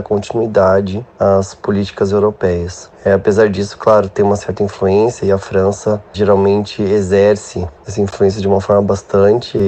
continuidade às políticas europeias. É, apesar disso, claro, tem uma certa influência e a França geralmente exerce essa influência de uma forma bastante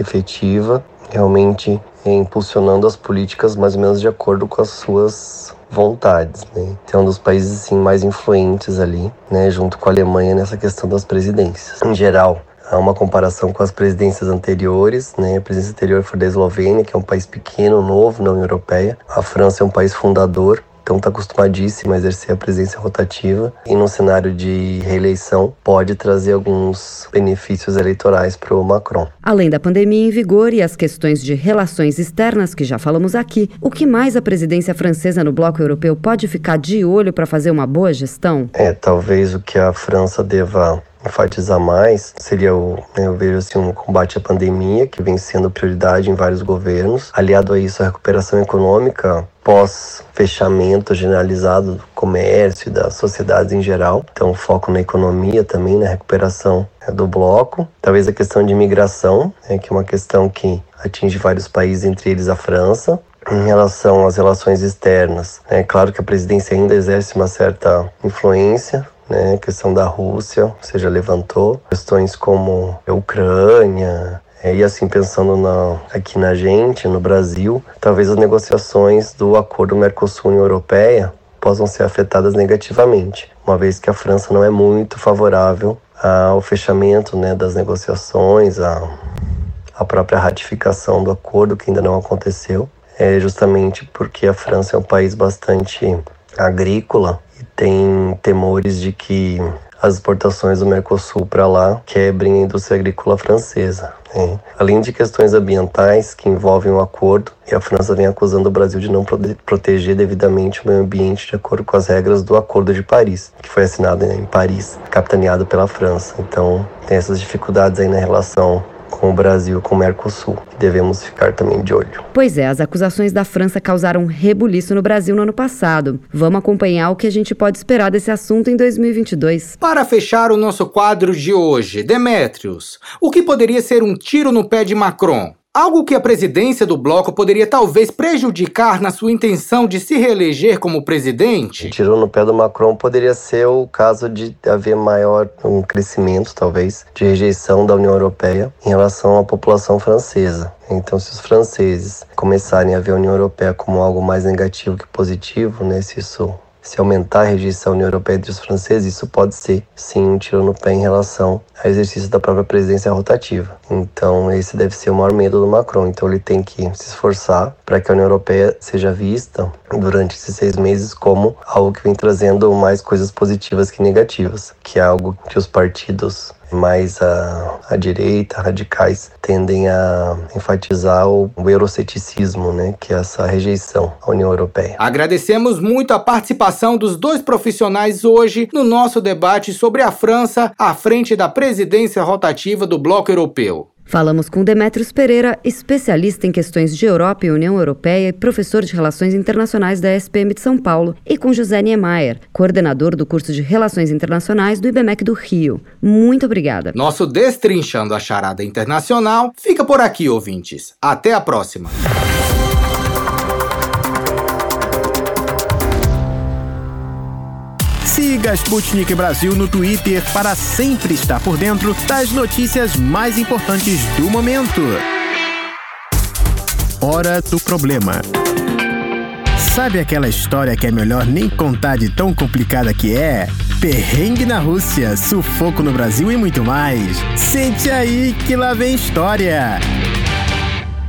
efetiva, realmente impulsionando as políticas mais ou menos de acordo com as suas vontades, né? Então, um dos países assim mais influentes ali, né, junto com a Alemanha nessa questão das presidências. Em geral, Há uma comparação com as presidências anteriores, né? A presidência anterior foi da Eslovênia, que é um país pequeno, novo na União Europeia. A França é um país fundador, então está acostumadíssimo a exercer a presidência rotativa e no cenário de reeleição pode trazer alguns benefícios eleitorais para o Macron. Além da pandemia em vigor e as questões de relações externas que já falamos aqui, o que mais a presidência francesa no bloco europeu pode ficar de olho para fazer uma boa gestão? É, talvez o que a França deva enfatizar mais seria o, né, eu vejo assim, um combate à pandemia, que vem sendo prioridade em vários governos. Aliado a isso, a recuperação econômica pós-fechamento generalizado do comércio e das sociedades em geral. Então, foco na economia também, na recuperação né, do bloco. Talvez a questão de imigração, né, que é uma questão que atinge vários países, entre eles a França. em relação às relações externas. É claro que a presidência ainda exerce uma certa influência, né? Questão da Rússia, ou seja, levantou questões como Ucrânia, é, e assim, pensando na, aqui na gente, no Brasil, talvez as negociações do acordo Mercosul-União Europeia possam ser afetadas negativamente, uma vez que a França não é muito favorável ao fechamento né, das negociações, a, a própria ratificação do acordo, que ainda não aconteceu, é justamente porque a França é um país bastante agrícola tem temores de que as exportações do Mercosul para lá quebrem a indústria agrícola francesa. Né? Além de questões ambientais que envolvem o acordo, e a França vem acusando o Brasil de não proteger devidamente o meio ambiente de acordo com as regras do Acordo de Paris, que foi assinado em Paris, capitaneado pela França. Então, tem essas dificuldades aí na relação com o Brasil, com o Mercosul, que devemos ficar também de olho. Pois é, as acusações da França causaram rebuliço no Brasil no ano passado. Vamos acompanhar o que a gente pode esperar desse assunto em 2022. Para fechar o nosso quadro de hoje, Demétrios, o que poderia ser um tiro no pé de Macron? Algo que a presidência do bloco poderia talvez prejudicar na sua intenção de se reeleger como presidente? Tirou no pé do Macron poderia ser o caso de haver maior um crescimento, talvez, de rejeição da União Europeia em relação à população francesa. Então, se os franceses começarem a ver a União Europeia como algo mais negativo que positivo, né, se isso se aumentar a rejeição União Europeia entre os franceses, isso pode ser, sim, um tiro no pé em relação ao exercício da própria presidência rotativa. Então, esse deve ser o maior medo do Macron. Então, ele tem que se esforçar para que a União Europeia seja vista durante esses seis meses como algo que vem trazendo mais coisas positivas que negativas, que é algo que os partidos mais a, direita, radicais, tendem a enfatizar o, o euroceticismo, né, que é essa rejeição à União Europeia. Agradecemos muito a participação dos dois profissionais hoje no nosso debate sobre a França à frente da presidência rotativa do Bloco Europeu. Falamos com Demetrios Pereira, especialista em questões de Europa e União Europeia e professor de Relações Internacionais da SPM de São Paulo, e com José Niemeyer, coordenador do curso de Relações Internacionais do IBMEC do Rio. Muito obrigada. Nosso Destrinchando a Charada Internacional fica por aqui, ouvintes. Até a próxima. Siga Sputnik Brasil no Twitter para sempre estar por dentro das notícias mais importantes do momento. Hora do problema. Sabe aquela história que é melhor nem contar de tão complicada que é? Perrengue na Rússia, sufoco no Brasil e muito mais. Sente aí que lá vem história.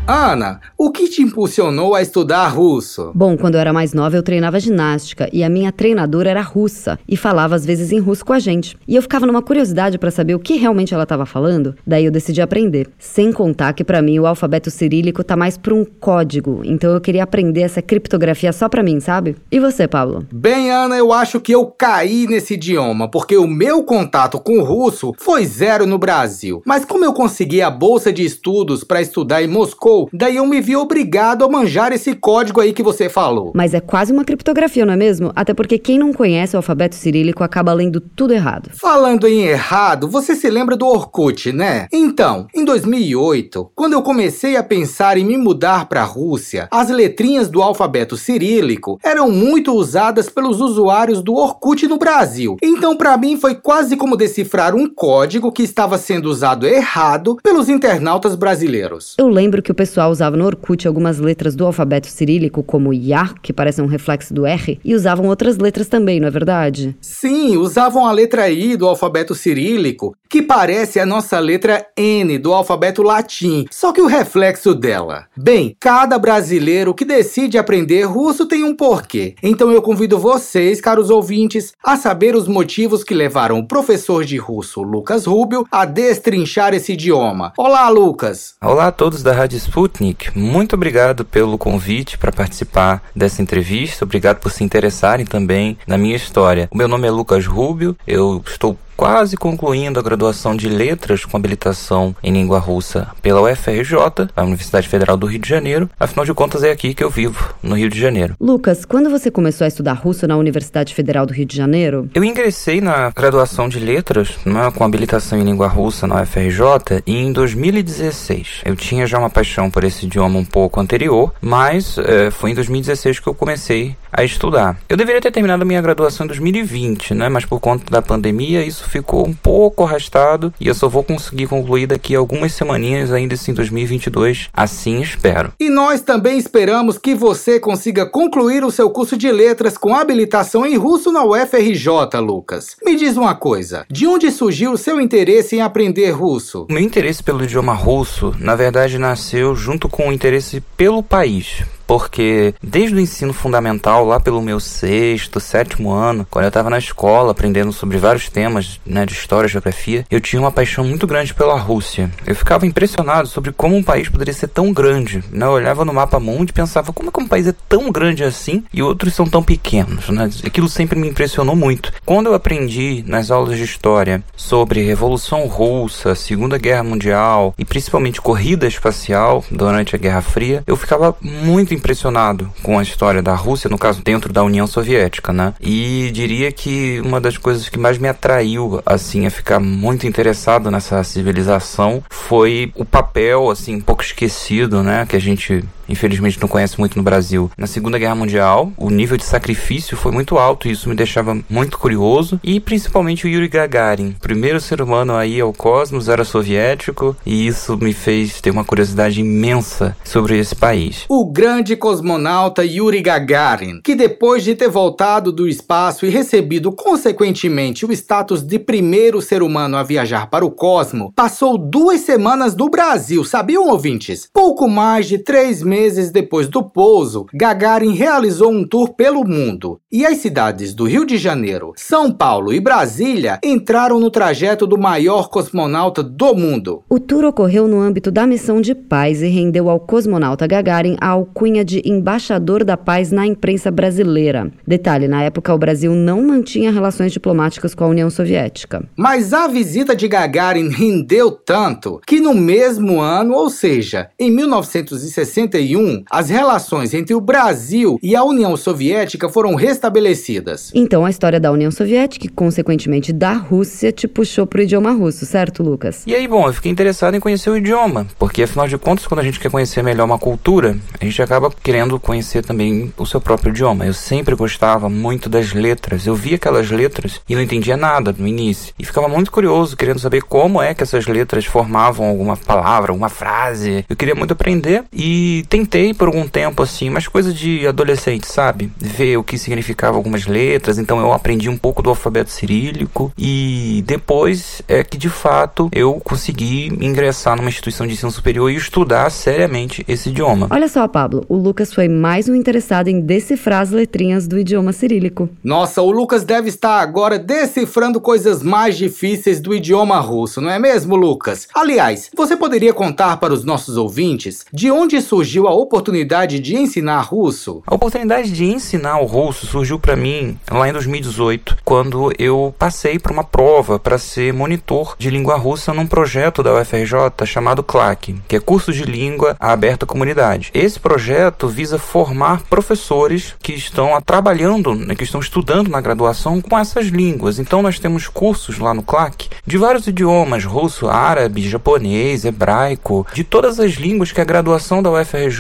Ana, o que te impulsionou a estudar russo? Bom, quando eu era mais nova, eu treinava ginástica e a minha treinadora era russa e falava às vezes em russo com a gente. E eu ficava numa curiosidade para saber o que realmente ela estava falando, daí eu decidi aprender. Sem contar que para mim o alfabeto cirílico tá mais para um código, então eu queria aprender essa criptografia só para mim, sabe? E você, Pablo? Bem, Ana, eu acho que eu caí nesse idioma, porque o meu contato com o russo foi zero no Brasil. Mas como eu consegui a bolsa de estudos para estudar em Moscou, daí eu me vi obrigado a manjar esse código aí que você falou. Mas é quase uma criptografia, não é mesmo? Até porque quem não conhece o alfabeto cirílico acaba lendo tudo errado. Falando em errado, você se lembra do Orkut, né? Então, em 2008, quando eu comecei a pensar em me mudar para a Rússia, as letrinhas do alfabeto cirílico eram muito usadas pelos usuários do Orkut no Brasil. Então, para mim foi quase como decifrar um código que estava sendo usado errado pelos internautas brasileiros. Eu lembro que o pessoal usava no Orkut algumas letras do alfabeto cirílico, como Ya, que parece um reflexo do R, e usavam outras letras também, não é verdade? Sim, usavam a letra I do alfabeto cirílico, que parece a nossa letra N do alfabeto latim, só que o reflexo dela. Bem, cada brasileiro que decide aprender russo tem um porquê. Então eu convido vocês, caros ouvintes, a saber os motivos que levaram o professor de russo, Lucas Rubio, a destrinchar esse idioma. Olá, Lucas! Olá a todos da Rádio Sputnik, muito obrigado pelo convite para participar dessa entrevista, obrigado por se interessarem também na minha história. O meu nome é Lucas Rubio, eu estou quase concluindo a graduação de Letras com habilitação em língua russa pela UFRJ, a Universidade Federal do Rio de Janeiro. Afinal de contas, é aqui que eu vivo, no Rio de Janeiro. Lucas, quando você começou a estudar russo na Universidade Federal do Rio de Janeiro? Eu ingressei na graduação de Letras, né, com habilitação em língua russa na UFRJ, em 2016. Eu tinha já uma paixão por esse idioma um pouco anterior, mas é, foi em 2016 que eu comecei a estudar. Eu deveria ter terminado a minha graduação em 2020, né? Mas por conta da pandemia isso ficou um pouco arrastado e eu só vou conseguir concluir daqui a algumas semaninhas ainda assim em 2022, assim espero. E nós também esperamos que você consiga concluir o seu curso de letras com habilitação em russo na UFRJ, Lucas. Me diz uma coisa, de onde surgiu o seu interesse em aprender russo? O meu interesse pelo idioma russo, na verdade, nasceu junto com o interesse pelo país, porque desde o ensino fundamental, lá pelo meu sexto, sétimo ano, quando eu estava na escola aprendendo sobre vários temas né, de história e geografia, eu tinha uma paixão muito grande pela Rússia. Eu ficava impressionado sobre como um país poderia ser tão grande. Né? Eu olhava no mapa mundo e pensava como é que um país é tão grande assim e outros são tão pequenos. Né? Aquilo sempre me impressionou muito. Quando eu aprendi nas aulas de história sobre Revolução Russa, Segunda Guerra Mundial e principalmente corrida espacial durante a Guerra Fria, eu ficava muito impressionado com a história da Rússia, no caso dentro da União Soviética, né? E diria que uma das coisas que mais me atraiu assim a ficar muito interessado nessa civilização foi o papel assim pouco esquecido, né, que a gente infelizmente não conhece muito no Brasil. Na Segunda Guerra Mundial, o nível de sacrifício foi muito alto e isso me deixava muito curioso. E principalmente o Yuri Gagarin, primeiro ser humano aí ao cosmos, era soviético e isso me fez ter uma curiosidade imensa sobre esse país. O grande cosmonauta Yuri Gagarin, que depois de ter voltado do espaço e recebido consequentemente o status de primeiro ser humano a viajar para o cosmo, passou duas semanas no Brasil, sabiam ouvintes? Pouco mais de três meses meses depois do pouso, Gagarin realizou um tour pelo mundo e as cidades do Rio de Janeiro, São Paulo e Brasília entraram no trajeto do maior cosmonauta do mundo. O tour ocorreu no âmbito da missão de paz e rendeu ao cosmonauta Gagarin a alcunha de embaixador da paz na imprensa brasileira. Detalhe: na época o Brasil não mantinha relações diplomáticas com a União Soviética. Mas a visita de Gagarin rendeu tanto que no mesmo ano, ou seja, em 1961, as relações entre o Brasil e a União Soviética foram restabelecidas. Então a história da União Soviética e, consequentemente, da Rússia te puxou para o idioma russo, certo, Lucas? E aí, bom, eu fiquei interessado em conhecer o idioma, porque afinal de contas, quando a gente quer conhecer melhor uma cultura, a gente acaba querendo conhecer também o seu próprio idioma. Eu sempre gostava muito das letras. Eu via aquelas letras e não entendia nada no início. E ficava muito curioso, querendo saber como é que essas letras formavam alguma palavra, alguma frase. Eu queria muito aprender e tentei por algum tempo assim, mas coisa de adolescente, sabe? Ver o que significava algumas letras, então eu aprendi um pouco do alfabeto cirílico e depois é que de fato eu consegui ingressar numa instituição de ensino superior e estudar seriamente esse idioma. Olha só, Pablo, o Lucas foi mais um interessado em decifrar as letrinhas do idioma cirílico. Nossa, o Lucas deve estar agora decifrando coisas mais difíceis do idioma russo, não é mesmo, Lucas? Aliás, você poderia contar para os nossos ouvintes de onde surgiu surgiu a oportunidade de ensinar russo? A oportunidade de ensinar o russo surgiu para mim lá em 2018, quando eu passei por uma prova para ser monitor de língua russa num projeto da UFRJ chamado CLAC, que é Curso de Língua Aberta à Comunidade. Esse projeto visa formar professores que estão trabalhando, né, que estão estudando na graduação com essas línguas. Então nós temos cursos lá no CLAC de vários idiomas, russo, árabe, japonês, hebraico, de todas as línguas que a graduação da UFRJ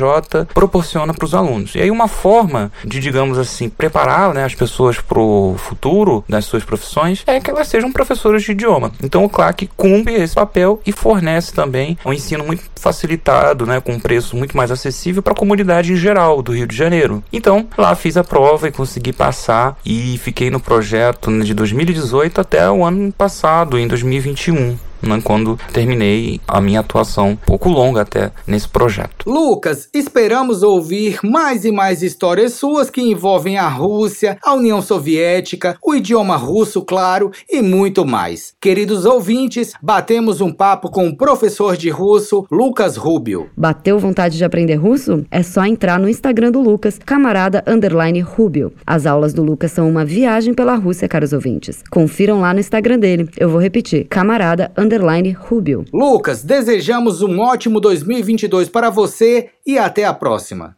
proporciona para os alunos. E aí uma forma de, digamos assim, preparar né, as pessoas para o futuro das suas profissões é que elas sejam professores de idioma. Então o CLAC cumpre esse papel e fornece também um ensino muito facilitado, né, com um preço muito mais acessível para a comunidade em geral do Rio de Janeiro. Então lá fiz a prova e consegui passar e fiquei no projeto né, de 2018 até o ano passado, em 2021. Né, quando terminei a minha atuação um pouco longa até nesse projeto. Lucas, esperamos ouvir mais e mais histórias suas que envolvem a Rússia, a União Soviética, o idioma russo, claro, e muito mais. Queridos ouvintes, batemos um papo com o professor de russo, Lucas Rubio. Bateu vontade de aprender russo? É só entrar no Instagram do Lucas, camarada underline Rubio. As aulas do Lucas são uma viagem pela Rússia, caros ouvintes. Confiram lá no Instagram dele. Eu vou repetir, camarada underline Rubio. Lucas, desejamos um ótimo 2022 para você e até a próxima.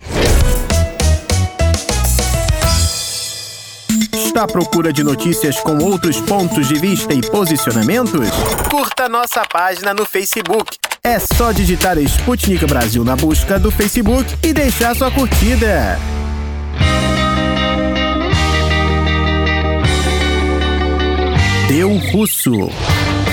Está à procura de notícias com outros pontos de vista e posicionamentos? Curta nossa página no Facebook. É só digitar Sputnik Brasil na busca do Facebook e deixar sua curtida. Deu Russo.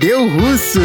Deu russo!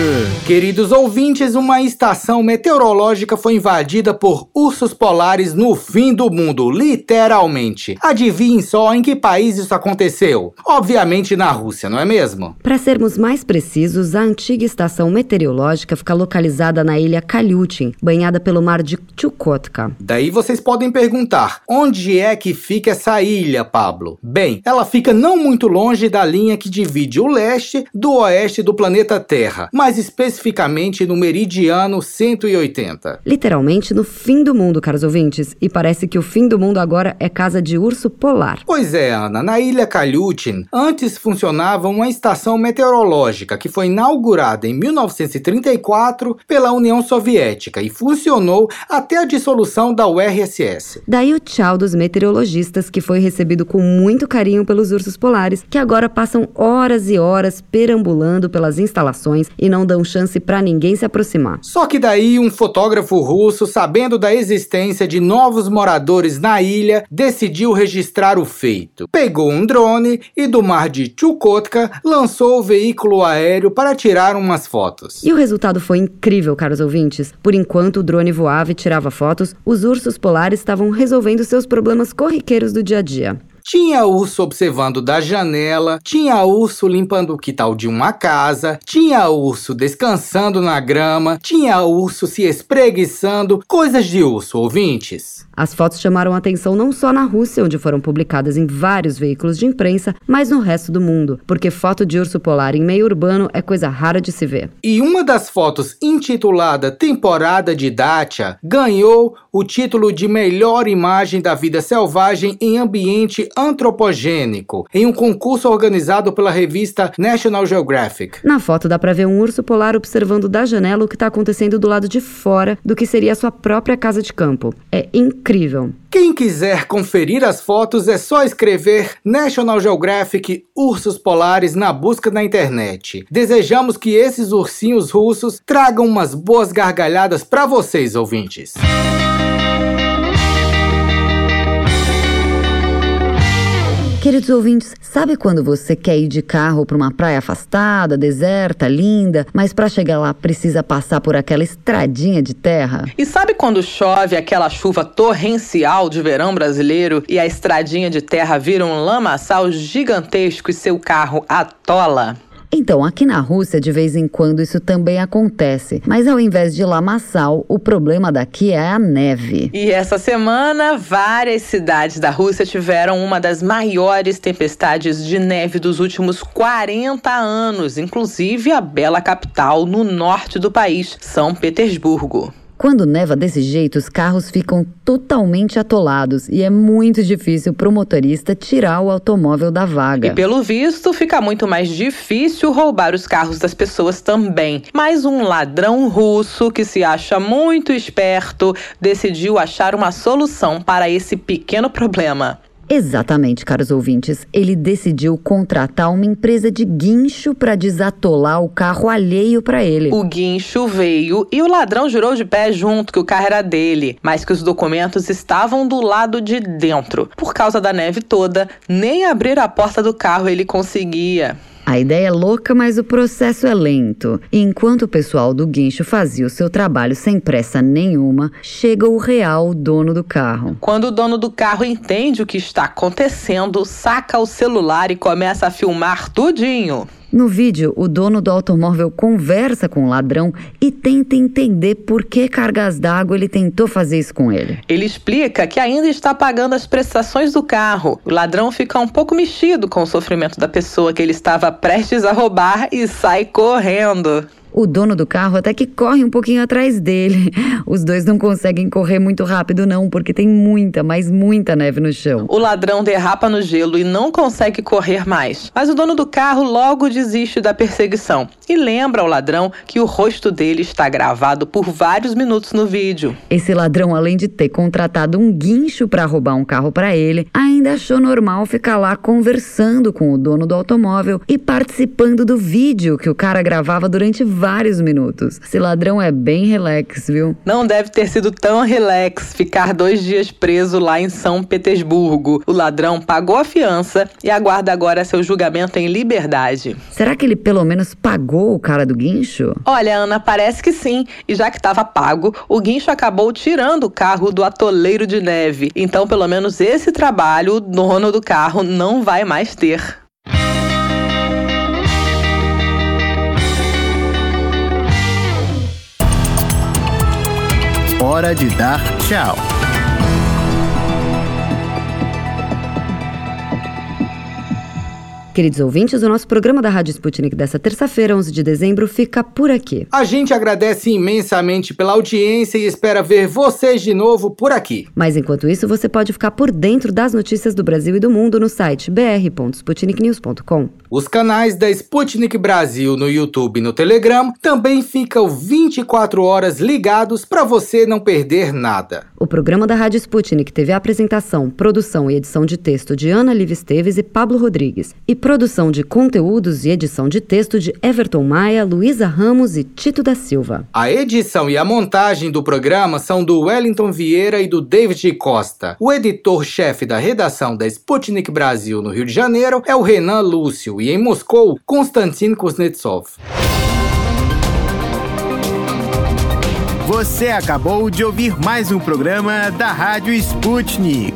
Queridos ouvintes, uma estação meteorológica foi invadida por ursos polares no fim do mundo, literalmente. Adivinhem só em que país isso aconteceu? Obviamente na Rússia, não é mesmo? Para sermos mais precisos, a antiga estação meteorológica fica localizada na ilha Kalyutin, banhada pelo mar de Chukotka. Daí vocês podem perguntar: onde é que fica essa ilha, Pablo? Bem, ela fica não muito longe da linha que divide o leste do oeste do planeta planeta Terra, mais especificamente no meridiano 180. Literalmente no fim do mundo, caros ouvintes, e parece que o fim do mundo agora é casa de urso polar. Pois é, Ana, na ilha Kalyutin, antes funcionava uma estação meteorológica que foi inaugurada em 1934 pela União Soviética e funcionou até a dissolução da URSS. Daí o tchau dos meteorologistas que foi recebido com muito carinho pelos ursos polares, que agora passam horas e horas perambulando pelas instalações instalações e não dão chance para ninguém se aproximar. Só que daí um fotógrafo russo, sabendo da existência de novos moradores na ilha, decidiu registrar o feito. Pegou um drone e do mar de Chukotka lançou o veículo aéreo para tirar umas fotos. E o resultado foi incrível, caros ouvintes. Por enquanto o drone voava e tirava fotos, os ursos polares estavam resolvendo seus problemas corriqueiros do dia a dia. Tinha urso observando da janela, tinha urso limpando o quintal de uma casa, tinha urso descansando na grama, tinha urso se espreguiçando, coisas de urso, ouvintes. As fotos chamaram atenção não só na Rússia, onde foram publicadas em vários veículos de imprensa, mas no resto do mundo, porque foto de urso polar em meio urbano é coisa rara de se ver. E uma das fotos, intitulada Temporada de Dacia, ganhou o título de melhor imagem da vida selvagem em ambiente antropogênico, em um concurso organizado pela revista National Geographic. Na foto dá para ver um urso polar observando da janela o que está acontecendo do lado de fora do que seria a sua própria casa de campo. É incrível. Quem quiser conferir as fotos é só escrever National Geographic Ursos Polares na busca na internet. Desejamos que esses ursinhos russos tragam umas boas gargalhadas para vocês, ouvintes. Queridos ouvintes, sabe quando você quer ir de carro para uma praia afastada, deserta, linda, mas para chegar lá precisa passar por aquela estradinha de terra? E sabe quando chove aquela chuva torrencial de verão brasileiro e a estradinha de terra vira um lamaçal gigantesco e seu carro atola? Então, aqui na Rússia, de vez em quando isso também acontece, mas ao invés de lamaçal, o problema daqui é a neve. E essa semana, várias cidades da Rússia tiveram uma das maiores tempestades de neve dos últimos 40 anos, inclusive a bela capital no norte do país, São Petersburgo. Quando neva desse jeito, os carros ficam totalmente atolados e é muito difícil para o motorista tirar o automóvel da vaga. E pelo visto, fica muito mais difícil roubar os carros das pessoas também. Mas um ladrão russo que se acha muito esperto decidiu achar uma solução para esse pequeno problema. Exatamente, caros ouvintes. Ele decidiu contratar uma empresa de guincho para desatolar o carro alheio para ele. O guincho veio e o ladrão jurou de pé junto que o carro era dele, mas que os documentos estavam do lado de dentro. Por causa da neve toda, nem abrir a porta do carro ele conseguia. A ideia é louca, mas o processo é lento. E enquanto o pessoal do guincho fazia o seu trabalho sem pressa nenhuma, chega o real dono do carro. Quando o dono do carro entende o que está acontecendo, saca o celular e começa a filmar tudinho. No vídeo, o dono do automóvel conversa com o ladrão e tenta entender por que cargas d'água ele tentou fazer isso com ele. Ele explica que ainda está pagando as prestações do carro. O ladrão fica um pouco mexido com o sofrimento da pessoa que ele estava prestes a roubar e sai correndo. O dono do carro até que corre um pouquinho atrás dele. Os dois não conseguem correr muito rápido, não, porque tem muita, mas muita neve no chão. O ladrão derrapa no gelo e não consegue correr mais. Mas o dono do carro logo desiste da perseguição e lembra ao ladrão que o rosto dele está gravado por vários minutos no vídeo. Esse ladrão, além de ter contratado um guincho para roubar um carro para ele, ainda achou normal ficar lá conversando com o dono do automóvel e participando do vídeo que o cara gravava durante vários minutos. Esse ladrão é bem relax, viu? Não deve ter sido tão relax ficar dois dias preso lá em São Petersburgo. O ladrão pagou a fiança e aguarda agora seu julgamento em liberdade. Será que ele pelo menos pagou o cara do guincho? Olha, Ana, parece que sim. E já que estava pago, o guincho acabou tirando o carro do atoleiro de neve. Então, pelo menos esse trabalho, o dono do carro não vai mais ter. Hora de dar tchau. Queridos ouvintes, o nosso programa da Rádio Sputnik dessa terça-feira, 11 de dezembro, fica por aqui. A gente agradece imensamente pela audiência e espera ver vocês de novo por aqui. Mas enquanto isso, você pode ficar por dentro das notícias do Brasil e do mundo no site br.sputniknews.com. Os canais da Sputnik Brasil no YouTube e no Telegram também ficam 24 horas ligados para você não perder nada. O programa da Rádio Sputnik teve a apresentação, produção e edição de texto de Ana Liv Esteves e Pablo Rodrigues, e produção de conteúdos e edição de texto de Everton Maia, Luísa Ramos e Tito da Silva. A edição e a montagem do programa são do Wellington Vieira e do David Costa. O editor-chefe da redação da Sputnik Brasil no Rio de Janeiro é o Renan Lúcio e em Moscou, Konstantin Kuznetsov. Você acabou de ouvir mais um programa da Rádio Sputnik.